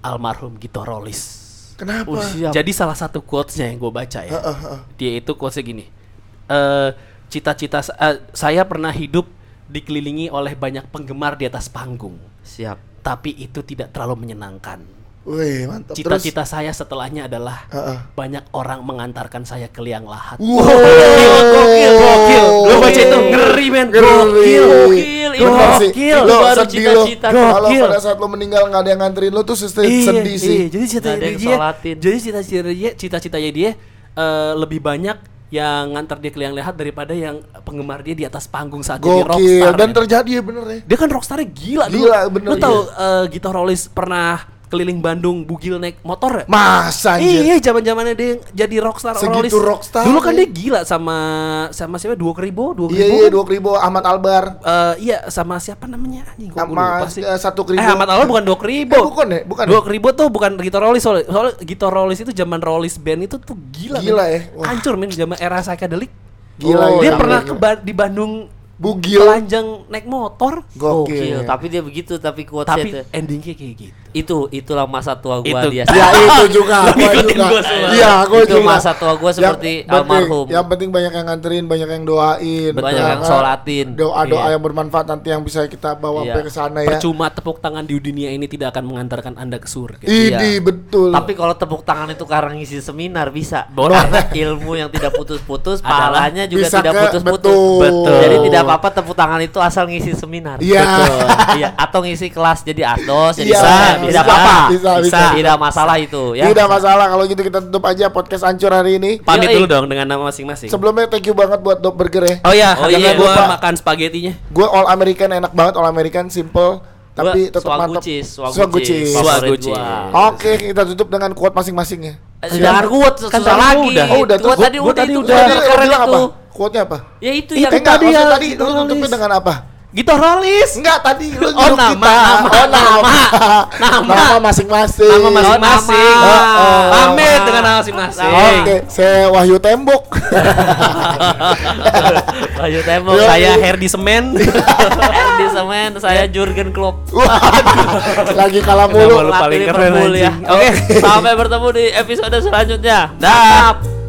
Almarhum Gito Rolis. Kenapa? Oh, siap. Jadi salah satu quotesnya yang gue baca ya. Heeh, heeh. Dia itu quotesnya gini. eh cita-cita sa- eh, saya pernah hidup dikelilingi oleh banyak penggemar di atas panggung, Siap. Tapi itu tidak terlalu menyenangkan. Wih mantap. Cita-cita saya setelahnya adalah Heeh. banyak orang mengantarkan saya ke liang lahat. Wow. Gokil, gokil. Gue baca itu ngeri men. Gokil. Gokil, gokil. Lo Baru sedih lo. cita-cita. Kalau Gokil. pada saat lo meninggal nggak ada yang nganterin lo tuh sedih, Iya, sedih sih. iya. Jadi cita-cita dia, jadi cita-cita dia, cita-citanya dia eh, lebih banyak yang ngantar dia ke liang lahat daripada yang penggemar dia di atas panggung saat jadi Gokil rockstar. dan men. terjadi ya bener ya. Dia kan rockstarnya gila, Gila, dulu. bener, Lu tahu iya. eh, Gito Rolis pernah keliling Bandung bugil naik motor ya? Masa anjir. Iya, zaman zamannya dia jadi rockstar Segitu rockstar Dulu kan ya. dia gila sama sama siapa? Dua Kribo, Dua Iya Kribo. iya kan? dua ribu Ahmad Albar. Eh, iya sama siapa namanya? Anjing gua Sama lupa sih. eh, satu kribo. Eh, Ahmad Albar bukan Dua Kribo. Eh, bukan ya? Bukan Dua ya? Kribo tuh bukan Gito Rolis soalnya. Soalnya Gito Rolis itu zaman Rolis band itu tuh gila. Gila men. ya. Wah. Hancur men zaman era psychedelic. Gila, Dia gila, pernah gila. ke Ba- di Bandung Bugil. telanjang naik motor. Gokil. Gokil, tapi dia begitu tapi quotes Tapi endingnya kayak gitu. Itu itulah masa tua gua Itu. dia. *laughs* Ya itu juga gua ngikutin juga. gua. Iya, gua Itu juga. masa tua gua seperti yang penting, almarhum. Yang penting banyak yang nganterin, banyak yang doain, Banyak ya yang sholatin. Doa-doa Iya. yang bermanfaat nanti yang bisa kita bawa Iya. sampai ke sana ya. Percuma tepuk tangan di dunia ini tidak akan mengantarkan Anda ke surga. Ini betul. Tapi kalau tepuk tangan itu karena ngisi seminar bisa. Boleh. Karena ilmu yang tidak putus-putus, *laughs* pahalanya juga bisa tidak putus-putus. betul. Betul. Jadi tidak apa-apa tepuk tangan itu asal ngisi seminar. Iya. Betul. *laughs* Iya, atau ngisi kelas jadi asdos, jadi Iya, bisa, bisa, tidak apa-apa. bisa, bisa. Tidak masalah itu ya. Tidak masalah kalau gitu kita tutup aja podcast hancur hari ini. Pamit dulu dong dengan nama masing-masing. Sebelumnya thank you banget buat Dop Burger ya. Oh iya, Oh iya, gua lupa. makan spaghettinya. Gue all American enak banget, all American simple. tapi tetap mantap. Swagucis, gua. Oke, kita tutup dengan quote masing-masing ya. Eh, Jangan kuat Kan lagi. udah. Oh, udah, terus tadi gua udah tadi itu udah. keren itu. apa? Quote-nya apa? Ya itu yang tadi ya, tadi lu tutupnya dengan apa? Gitu rolis. Enggak, tadi lu Oh, nyuruh nama, kita. nama, oh, nama. nama. Nama masing-masing. Nama masing-masing. Oh, oh. Pamit dengan nama masing-masing. Oke, saya Wahyu Tembok. *laughs* Ayo tembok. Yo. Saya Herdi Semen. *laughs* Erdi Semen, saya Jurgen Klopp. Lagi kalah mulu. Lu paling keren, ya. Oke, sampai bertemu di episode selanjutnya. Dah.